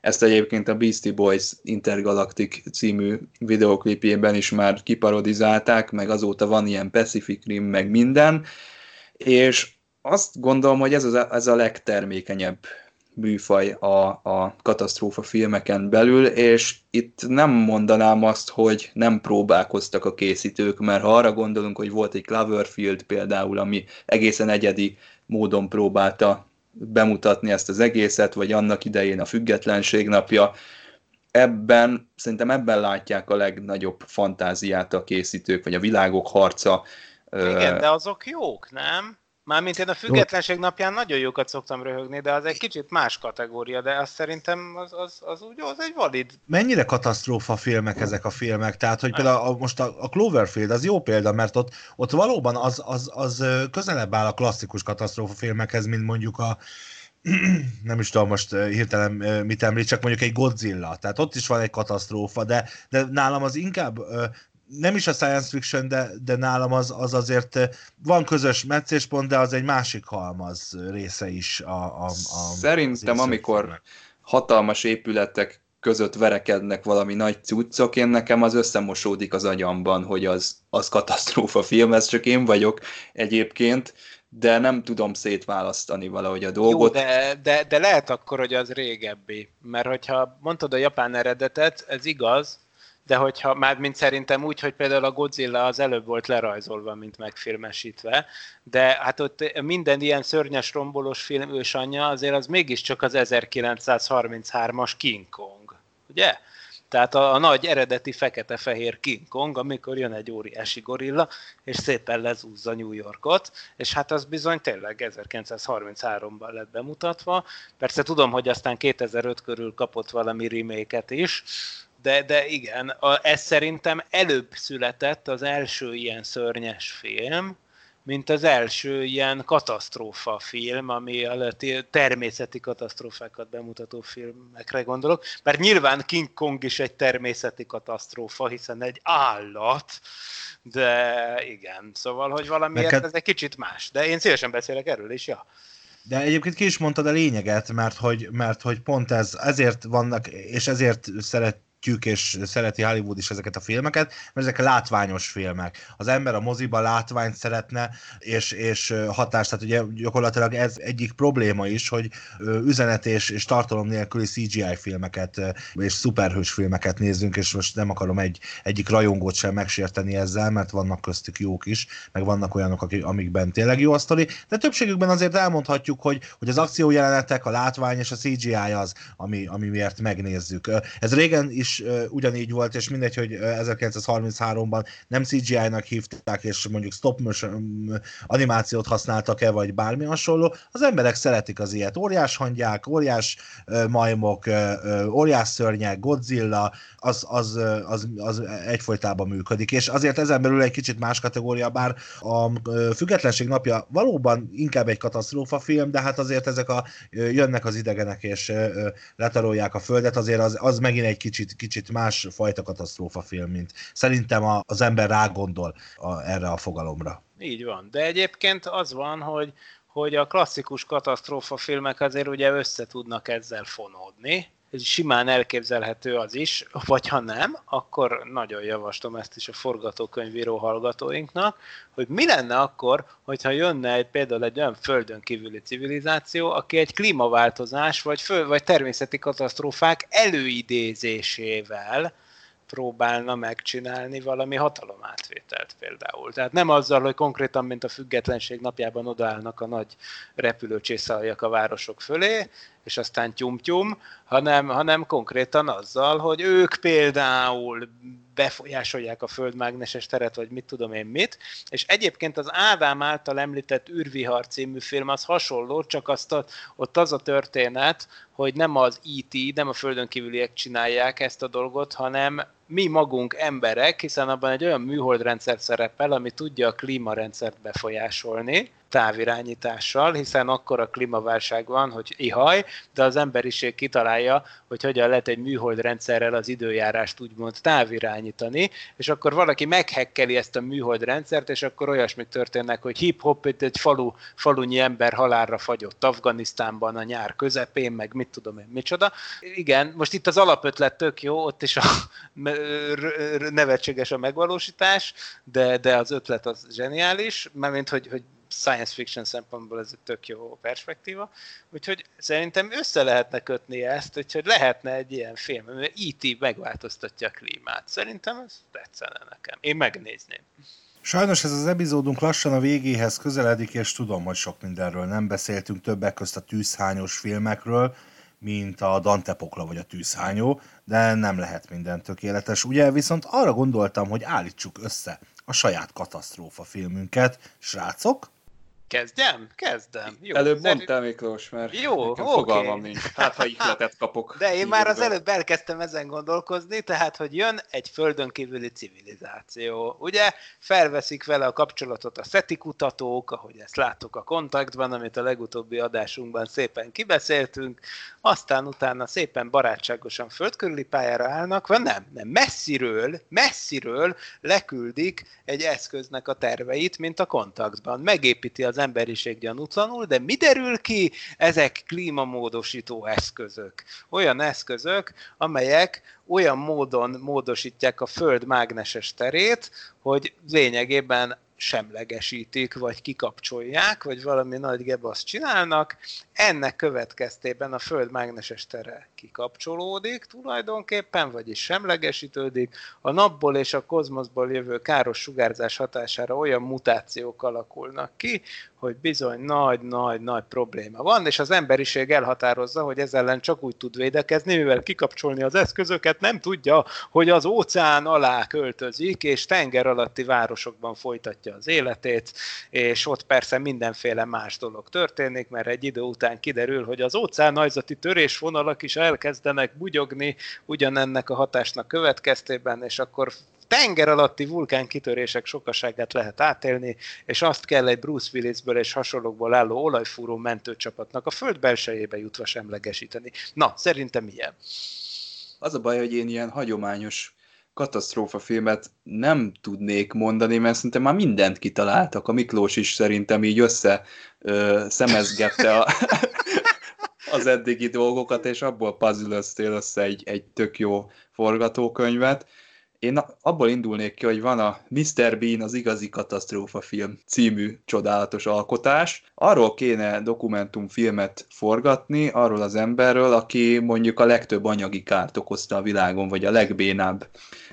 ezt egyébként a Beastie Boys Intergalactic című videoklipjében is már kiparodizálták, meg azóta van ilyen Pacific Rim, meg minden, és azt gondolom, hogy ez, az, ez a legtermékenyebb műfaj a, a katasztrófa filmeken belül, és itt nem mondanám azt, hogy nem próbálkoztak a készítők, mert ha arra gondolunk, hogy volt egy Cloverfield például, ami egészen egyedi módon próbálta bemutatni ezt az egészet, vagy annak idején a függetlenség napja. Ebben, szerintem ebben látják a legnagyobb fantáziát a készítők, vagy a világok harca. Igen, de azok jók, nem? Mármint én a függetlenség napján nagyon jókat szoktam röhögni, de az egy kicsit más kategória, de azt szerintem az, az, az úgy az egy valid. Mennyire katasztrófa filmek ezek a filmek? Tehát, hogy például a, most a, a Cloverfield az jó példa, mert ott, ott valóban az, az, az közelebb áll a klasszikus katasztrófa filmekhez, mint mondjuk a, nem is tudom most hirtelen mit említ, csak mondjuk egy Godzilla. Tehát ott is van egy katasztrófa, de, de nálam az inkább nem is a science fiction, de, de nálam az, az azért van közös meccéspont, de az egy másik halmaz része is. A, a, a, Szerintem, amikor hatalmas épületek között verekednek valami nagy cuccok, én nekem az összemosódik az agyamban, hogy az, az katasztrófa film, ez csak én vagyok egyébként, de nem tudom szétválasztani valahogy a dolgot. Jó, de, de, de lehet akkor, hogy az régebbi, mert hogyha mondtad a japán eredetet, ez igaz, de hogyha már mint szerintem úgy, hogy például a Godzilla az előbb volt lerajzolva, mint megfilmesítve, de hát ott minden ilyen szörnyes rombolós film ősanyja azért az mégiscsak az 1933-as King Kong, ugye? Tehát a, a nagy eredeti fekete-fehér King Kong, amikor jön egy óriási gorilla, és szépen lezúzza New Yorkot, és hát az bizony tényleg 1933-ban lett bemutatva. Persze tudom, hogy aztán 2005 körül kapott valami remake is, de, de igen, a, ez szerintem előbb született az első ilyen szörnyes film, mint az első ilyen katasztrófa film, ami a természeti katasztrófákat bemutató filmekre gondolok, mert nyilván King Kong is egy természeti katasztrófa, hiszen egy állat, de igen, szóval, hogy valamiért Neked... ez egy kicsit más, de én szívesen beszélek erről is, ja. De egyébként ki is mondtad a lényeget, mert hogy, mert hogy pont ez, ezért vannak, és ezért szeret, szeretjük, és szereti Hollywood is ezeket a filmeket, mert ezek látványos filmek. Az ember a moziba látványt szeretne, és, és hatást, tehát ugye gyakorlatilag ez egyik probléma is, hogy üzenet és, és tartalom nélküli CGI filmeket és szuperhős filmeket nézzünk, és most nem akarom egy, egyik rajongót sem megsérteni ezzel, mert vannak köztük jók is, meg vannak olyanok, akik, amikben tényleg jó a sztori, de többségükben azért elmondhatjuk, hogy, hogy az akciójelenetek, a látvány és a CGI az, ami, ami miért megnézzük. Ez régen is ugyanígy volt, és mindegy, hogy 1933-ban nem CGI-nak hívták, és mondjuk stop motion animációt használtak-e, vagy bármi hasonló, az emberek szeretik az ilyet. Óriás hangyák, óriás majmok, óriás szörnyek, Godzilla, az, az, az, az egyfolytában működik, és azért ezen belül egy kicsit más kategória, bár a Függetlenség napja valóban inkább egy katasztrófa film, de hát azért ezek a jönnek az idegenek és letarolják a földet, azért az, az megint egy kicsit, kicsit más fajta katasztrófa film, mint szerintem a, az ember rágondol a, erre a fogalomra. Így van, de egyébként az van, hogy hogy a klasszikus katasztrófa filmek azért ugye össze tudnak ezzel fonódni, simán elképzelhető az is, vagy ha nem, akkor nagyon javaslom ezt is a forgatókönyvíró hallgatóinknak, hogy mi lenne akkor, hogyha jönne egy, például egy olyan földön kívüli civilizáció, aki egy klímaváltozás vagy, föl, vagy természeti katasztrófák előidézésével próbálna megcsinálni valami hatalomátvételt például. Tehát nem azzal, hogy konkrétan, mint a függetlenség napjában odaállnak a nagy repülőcsészaljak a városok fölé, és aztán tyum-tyum, hanem, hanem konkrétan azzal, hogy ők például befolyásolják a földmágneses teret, vagy mit tudom én mit, és egyébként az Ádám által említett űrvihar című film az hasonló, csak azt a, ott az a történet, hogy nem az IT, nem a földön kívüliek csinálják ezt a dolgot, hanem mi magunk emberek, hiszen abban egy olyan műholdrendszer szerepel, ami tudja a klímarendszert befolyásolni, távirányítással, hiszen akkor a klímaválság van, hogy ihaj, de az emberiség kitalálja, hogy hogyan lehet egy műhold rendszerrel az időjárást úgymond távirányítani, és akkor valaki meghekkeli ezt a műhold rendszert, és akkor olyasmik történnek, hogy hip-hop, itt egy falu, falunyi ember halálra fagyott Afganisztánban a nyár közepén, meg mit tudom én, micsoda. Igen, most itt az alapötlet tök jó, ott is a nevetséges a megvalósítás, de, de az ötlet az zseniális, mert hogy, hogy science fiction szempontból ez egy tök jó perspektíva, úgyhogy szerintem össze lehetne kötni ezt, úgyhogy lehetne egy ilyen film, mert E.T. megváltoztatja a klímát. Szerintem ez tetszene nekem. Én megnézném. Sajnos ez az epizódunk lassan a végéhez közeledik, és tudom, hogy sok mindenről nem beszéltünk, többek közt a tűzhányos filmekről, mint a Dante Pokla vagy a tűzhányó, de nem lehet minden tökéletes. Ugye viszont arra gondoltam, hogy állítsuk össze a saját katasztrófa filmünket. Srácok, Kezdjem? Kezdem. Jó, Előbb szerint... mondtál Miklós, mert Jó, okay. fogalmam nincs. Hát, ha ihletet kapok. De én már az előbb elkezdtem ezen gondolkozni, tehát, hogy jön egy földön kívüli civilizáció. Ugye felveszik vele a kapcsolatot a SETI kutatók, ahogy ezt láttuk a kontaktban, amit a legutóbbi adásunkban szépen kibeszéltünk, aztán utána szépen barátságosan földkörüli pályára állnak, vagy nem, nem, messziről, messziről leküldik egy eszköznek a terveit, mint a kontaktban. Megépíti az emberiség gyanútlanul, de mi derül ki? Ezek klímamódosító eszközök. Olyan eszközök, amelyek olyan módon módosítják a Föld mágneses terét, hogy lényegében semlegesítik, vagy kikapcsolják, vagy valami nagy gebaszt csinálnak. Ennek következtében a Föld mágneses tere kikapcsolódik tulajdonképpen, vagyis semlegesítődik. A napból és a kozmoszból jövő káros sugárzás hatására olyan mutációk alakulnak ki, hogy bizony nagy-nagy-nagy probléma van, és az emberiség elhatározza, hogy ezzel ellen csak úgy tud védekezni, mivel kikapcsolni az eszközöket nem tudja, hogy az óceán alá költözik, és tenger alatti városokban folytatja az életét, és ott persze mindenféle más dolog történik, mert egy idő után kiderül, hogy az óceánajzati törésvonalak is elkezdenek bugyogni ugyanennek a hatásnak következtében, és akkor tenger alatti vulkán kitörések sokaságát lehet átélni, és azt kell egy Bruce Willisből és hasonlókból álló olajfúró mentőcsapatnak a föld belsejébe jutva semlegesíteni. Na, szerintem ilyen. Az a baj, hogy én ilyen hagyományos katasztrófa filmet nem tudnék mondani, mert szerintem már mindent kitaláltak. A Miklós is szerintem így össze ö, szemezgette a, az eddigi dolgokat, és abból puzzle össze egy, egy tök jó forgatókönyvet. Én abból indulnék ki, hogy van a Mr. Bean az igazi katasztrófa film című csodálatos alkotás. Arról kéne dokumentumfilmet forgatni, arról az emberről, aki mondjuk a legtöbb anyagi kárt okozta a világon, vagy a legbénább.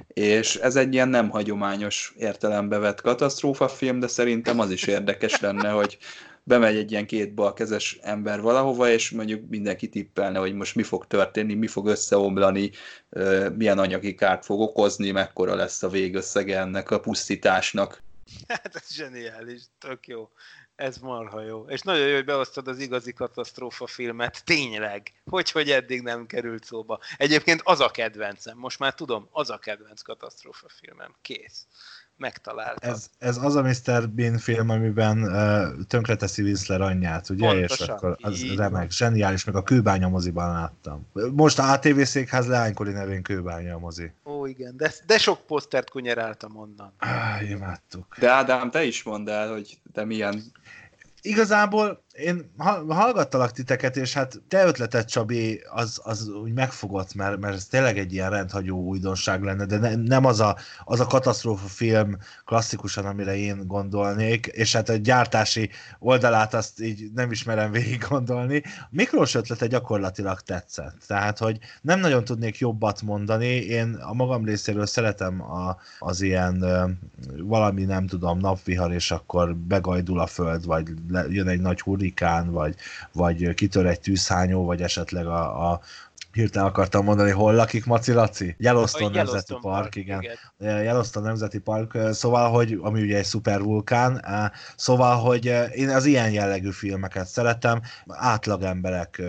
És ez egy ilyen nem hagyományos értelembe vett katasztrófa film, de szerintem az is érdekes lenne, hogy bemegy egy ilyen két balkezes ember valahova, és mondjuk mindenki tippelne, hogy most mi fog történni, mi fog összeomlani, milyen anyagi kárt fog okozni, mekkora lesz a végösszege ennek a pusztításnak. Hát ez zseniális, tök jó. Ez marha jó. És nagyon jó, hogy beosztod az igazi katasztrófa filmet. Tényleg. Hogy, hogy eddig nem került szóba. Egyébként az a kedvencem. Most már tudom, az a kedvenc katasztrófa filmem. Kész megtalálta. Ez, ez az a Mr. Bean film, amiben uh, tönkreteszi Winsler anyját, ugye? Pontosan, és akkor az remek, zseniális, meg a Kőbánya moziban láttam. Most a ATV székház leánykori nevén Kőbánya mozi. Ó, igen, de, de sok posztert kunyeráltam onnan. Ah, imádtuk. De Ádám, te is mondd el, hogy te milyen igazából én hallgattalak titeket, és hát te ötleted, Csabi, az, az úgy megfogott, mert, mert ez tényleg egy ilyen rendhagyó újdonság lenne, de ne, nem az a, az a katasztrófa film klasszikusan, amire én gondolnék, és hát a gyártási oldalát azt így nem ismerem végig gondolni. Miklós ötlete gyakorlatilag tetszett, tehát, hogy nem nagyon tudnék jobbat mondani, én a magam részéről szeretem a, az ilyen valami, nem tudom, napvihar, és akkor begajdul a föld, vagy jön egy nagy hurrikán, hurikán, vagy, vagy kitör egy tűzhányó, vagy esetleg a, a hirtelen akartam mondani, hol lakik Maci Laci? Yellowstone Nemzeti Park, igen. igen. Yellowstone Nemzeti Park, szóval, hogy, ami ugye egy szupervulkán, szóval, hogy én az ilyen jellegű filmeket szeretem, átlag emberek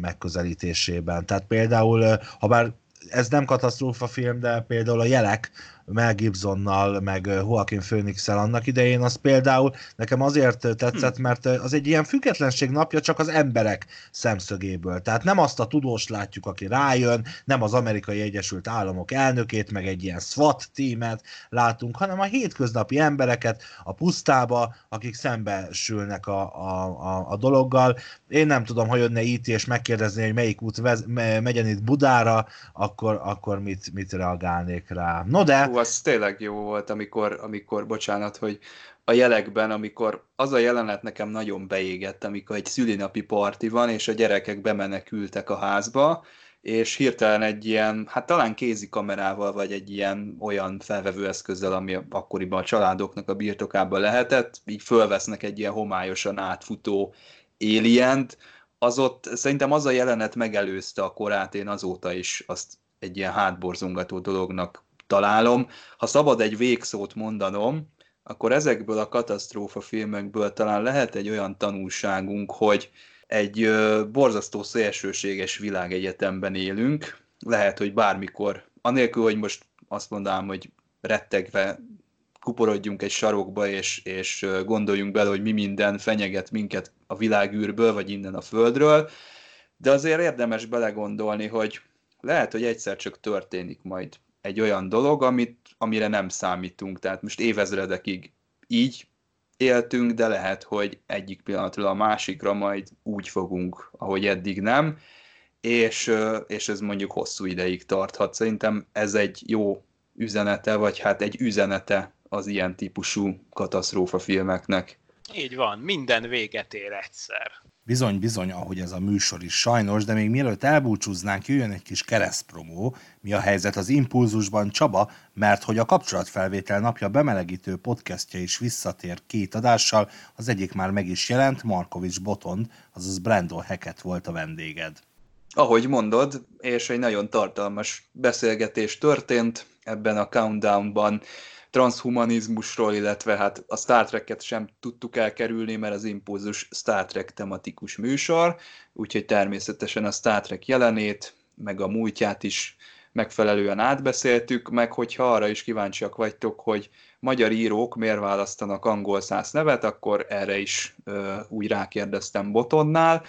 megközelítésében. Tehát például, ha bár ez nem katasztrófa film, de például a jelek, Mel Gibsonnal, meg Joaquin phoenix annak idején, az például nekem azért tetszett, hm. mert az egy ilyen függetlenség napja csak az emberek szemszögéből. Tehát nem azt a tudós látjuk, aki rájön, nem az amerikai Egyesült Államok elnökét, meg egy ilyen SWAT tímet látunk, hanem a hétköznapi embereket a pusztába, akik szembesülnek a, a, a, a dologgal. Én nem tudom, hogy jönne itt és megkérdezni, hogy melyik út vez, megyen itt Budára, akkor, akkor mit, mit reagálnék rá. No de... Hú, az tényleg jó volt, amikor, amikor, bocsánat, hogy a jelekben, amikor az a jelenet nekem nagyon beégett, amikor egy szülinapi parti van, és a gyerekek bemenekültek a házba, és hirtelen egy ilyen, hát talán kézi kamerával, vagy egy ilyen olyan felvevőeszközzel, ami akkoriban a családoknak a birtokában lehetett, így fölvesznek egy ilyen homályosan átfutó alien az ott szerintem az a jelenet megelőzte a korát, én azóta is azt egy ilyen hátborzongató dolognak találom. Ha szabad egy végszót mondanom, akkor ezekből a katasztrófa filmekből talán lehet egy olyan tanulságunk, hogy egy borzasztó szélsőséges világegyetemben élünk, lehet, hogy bármikor, anélkül, hogy most azt mondanám, hogy rettegve kuporodjunk egy sarokba, és, és gondoljunk bele, hogy mi minden fenyeget minket a világűrből, vagy innen a földről, de azért érdemes belegondolni, hogy lehet, hogy egyszer csak történik majd egy olyan dolog, amit, amire nem számítunk. Tehát most évezredekig így éltünk, de lehet, hogy egyik pillanatról a másikra majd úgy fogunk, ahogy eddig nem, és, és ez mondjuk hosszú ideig tarthat. Szerintem ez egy jó üzenete, vagy hát egy üzenete az ilyen típusú katasztrófa filmeknek. Így van, minden véget ér egyszer. Bizony, bizony, ahogy ez a műsor is sajnos, de még mielőtt elbúcsúznánk, jöjjön egy kis keresztpromó. Mi a helyzet az Impulzusban Csaba, mert hogy a kapcsolatfelvétel napja bemelegítő podcastja is visszatér két adással, az egyik már meg is jelent, Markovics Botond, azaz Brandon Hackett volt a vendéged. Ahogy mondod, és egy nagyon tartalmas beszélgetés történt ebben a countdownban transhumanizmusról, illetve hát a Star Trek-et sem tudtuk elkerülni, mert az Impulzus Star Trek tematikus műsor, úgyhogy természetesen a Star Trek jelenét, meg a múltját is megfelelően átbeszéltük, meg hogyha arra is kíváncsiak vagytok, hogy magyar írók miért választanak angol száz nevet, akkor erre is ö, úgy rákérdeztem Botonnál.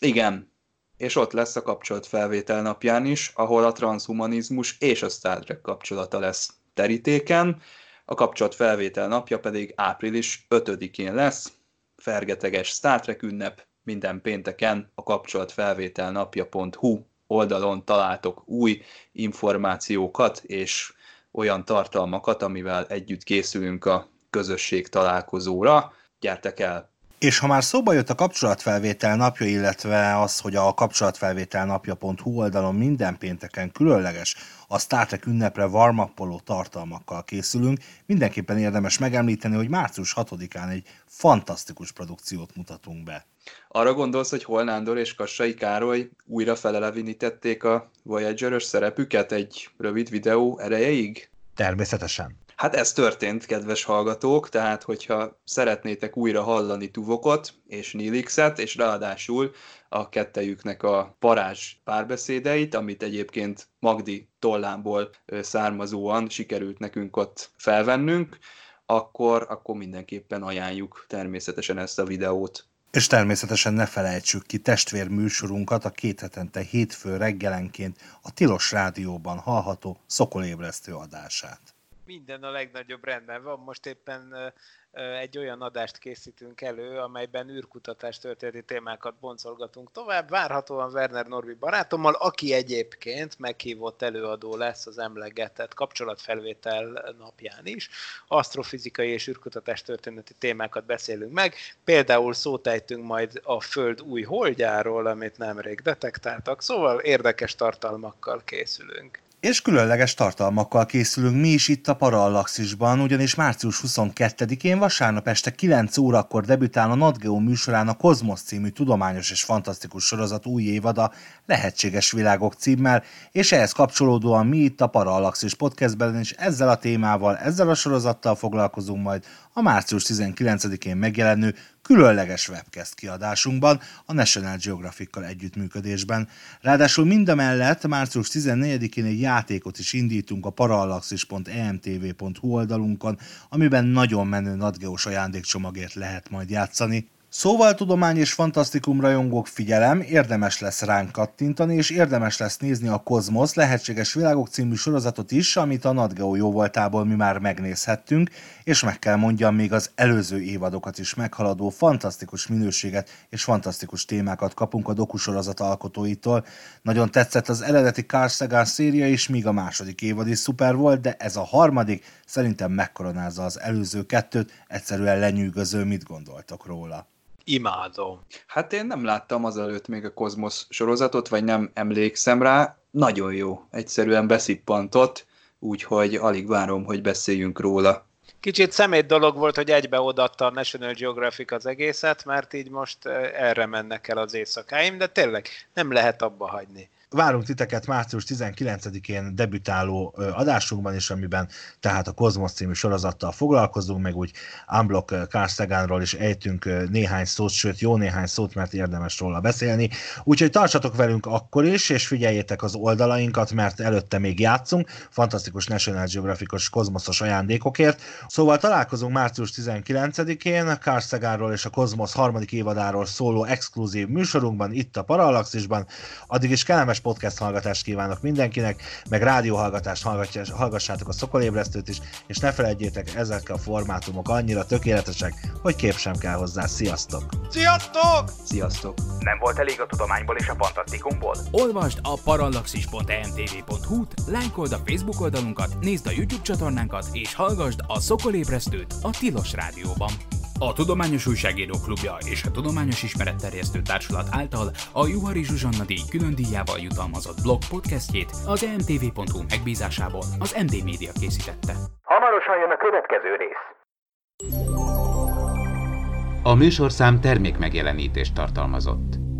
Igen, és ott lesz a kapcsolatfelvétel napján is, ahol a transhumanizmus és a Star Trek kapcsolata lesz terítéken, a kapcsolat felvétel napja pedig április 5-én lesz, fergeteges Star Trek ünnep, minden pénteken a kapcsolat felvétel napja.hu oldalon találtok új információkat és olyan tartalmakat, amivel együtt készülünk a közösség találkozóra. Gyertek el! És ha már szóba jött a kapcsolatfelvétel napja, illetve az, hogy a kapcsolatfelvétel napja.hu oldalon minden pénteken különleges a Star Trek ünnepre varmappoló tartalmakkal készülünk, mindenképpen érdemes megemlíteni, hogy március 6-án egy fantasztikus produkciót mutatunk be. Arra gondolsz, hogy Holnándor és Kassai Károly újra felelevinítették a Voyager-ös szerepüket egy rövid videó erejeig? Természetesen. Hát ez történt, kedves hallgatók, tehát hogyha szeretnétek újra hallani Tuvokot és Nilixet, és ráadásul a kettejüknek a parázs párbeszédeit, amit egyébként Magdi tollából származóan sikerült nekünk ott felvennünk, akkor, akkor mindenképpen ajánljuk természetesen ezt a videót. És természetesen ne felejtsük ki testvér műsorunkat a két hetente hétfő reggelenként a Tilos Rádióban hallható szokolébresztő adását minden a legnagyobb rendben van. Most éppen egy olyan adást készítünk elő, amelyben űrkutatás történeti témákat boncolgatunk tovább. Várhatóan Werner Norbi barátommal, aki egyébként meghívott előadó lesz az emlegetett kapcsolatfelvétel napján is. Asztrofizikai és űrkutatás történeti témákat beszélünk meg. Például szótejtünk majd a Föld új holdjáról, amit nemrég detektáltak, szóval érdekes tartalmakkal készülünk. És különleges tartalmakkal készülünk mi is itt a Parallaxisban, ugyanis március 22-én vasárnap este 9 órakor debütál a NatGeo műsorán a Kozmosz című tudományos és fantasztikus sorozat új évada Lehetséges világok címmel, és ehhez kapcsolódóan mi itt a Parallaxis podcastben is ezzel a témával, ezzel a sorozattal foglalkozunk majd a március 19-én megjelenő különleges webcast kiadásunkban a National Geographic-kal együttműködésben. Ráadásul mindemellett március 14-én egy játékot is indítunk a parallaxis.emtv.hu oldalunkon, amiben nagyon menő nadgeós ajándékcsomagért lehet majd játszani. Szóval tudomány és fantasztikum rajongók figyelem, érdemes lesz ránk kattintani, és érdemes lesz nézni a Kozmosz lehetséges világok című sorozatot is, amit a NatGeo jóvoltából mi már megnézhettünk, és meg kell mondjam, még az előző évadokat is meghaladó fantasztikus minőséget és fantasztikus témákat kapunk a dokusorozat alkotóitól. Nagyon tetszett az eredeti Carl Sagan széria is, míg a második évad is szuper volt, de ez a harmadik szerintem megkoronázza az előző kettőt, egyszerűen lenyűgöző, mit gondoltok róla. Imádom. Hát én nem láttam azelőtt még a Kozmosz sorozatot, vagy nem emlékszem rá. Nagyon jó, egyszerűen beszippantott, úgyhogy alig várom, hogy beszéljünk róla. Kicsit szemét dolog volt, hogy egybe odatta a National Geographic az egészet, mert így most eh, erre mennek el az éjszakáim, de tényleg nem lehet abba hagyni. Várunk titeket március 19-én debütáló adásunkban is, amiben tehát a Kozmos című sorozattal foglalkozunk, meg úgy Unblock Carl Saganról is ejtünk néhány szót, sőt jó néhány szót, mert érdemes róla beszélni. Úgyhogy tartsatok velünk akkor is, és figyeljétek az oldalainkat, mert előtte még játszunk, fantasztikus National Geographicos kozmoszos ajándékokért. Szóval találkozunk március 19-én Carl Saganról és a Kozmosz harmadik évadáról szóló exkluzív műsorunkban, itt a Parallaxisban. Addig is kellemes podcast hallgatást kívánok mindenkinek, meg rádióhallgatást hallgassátok a Szokolébresztőt is, és ne felejtjétek, ezek a formátumok annyira tökéletesek, hogy kép sem kell hozzá. Sziasztok! Sziasztok! Sziasztok! Nem volt elég a tudományból és a fantasztikumból? Olvasd a parallaxis.emtv.hu-t, lájkold a Facebook oldalunkat, nézd a YouTube csatornánkat, és hallgassd a Szokolébresztőt a Tilos Rádióban. A Tudományos Újságíró Klubja és a Tudományos Ismeretterjesztő Társulat által a Juhari Zsuzsanna díj külön díjával jutalmazott blog podcastjét az emtv.hu megbízásából az MD Media készítette. Hamarosan jön a következő rész. A műsorszám termék megjelenítést tartalmazott.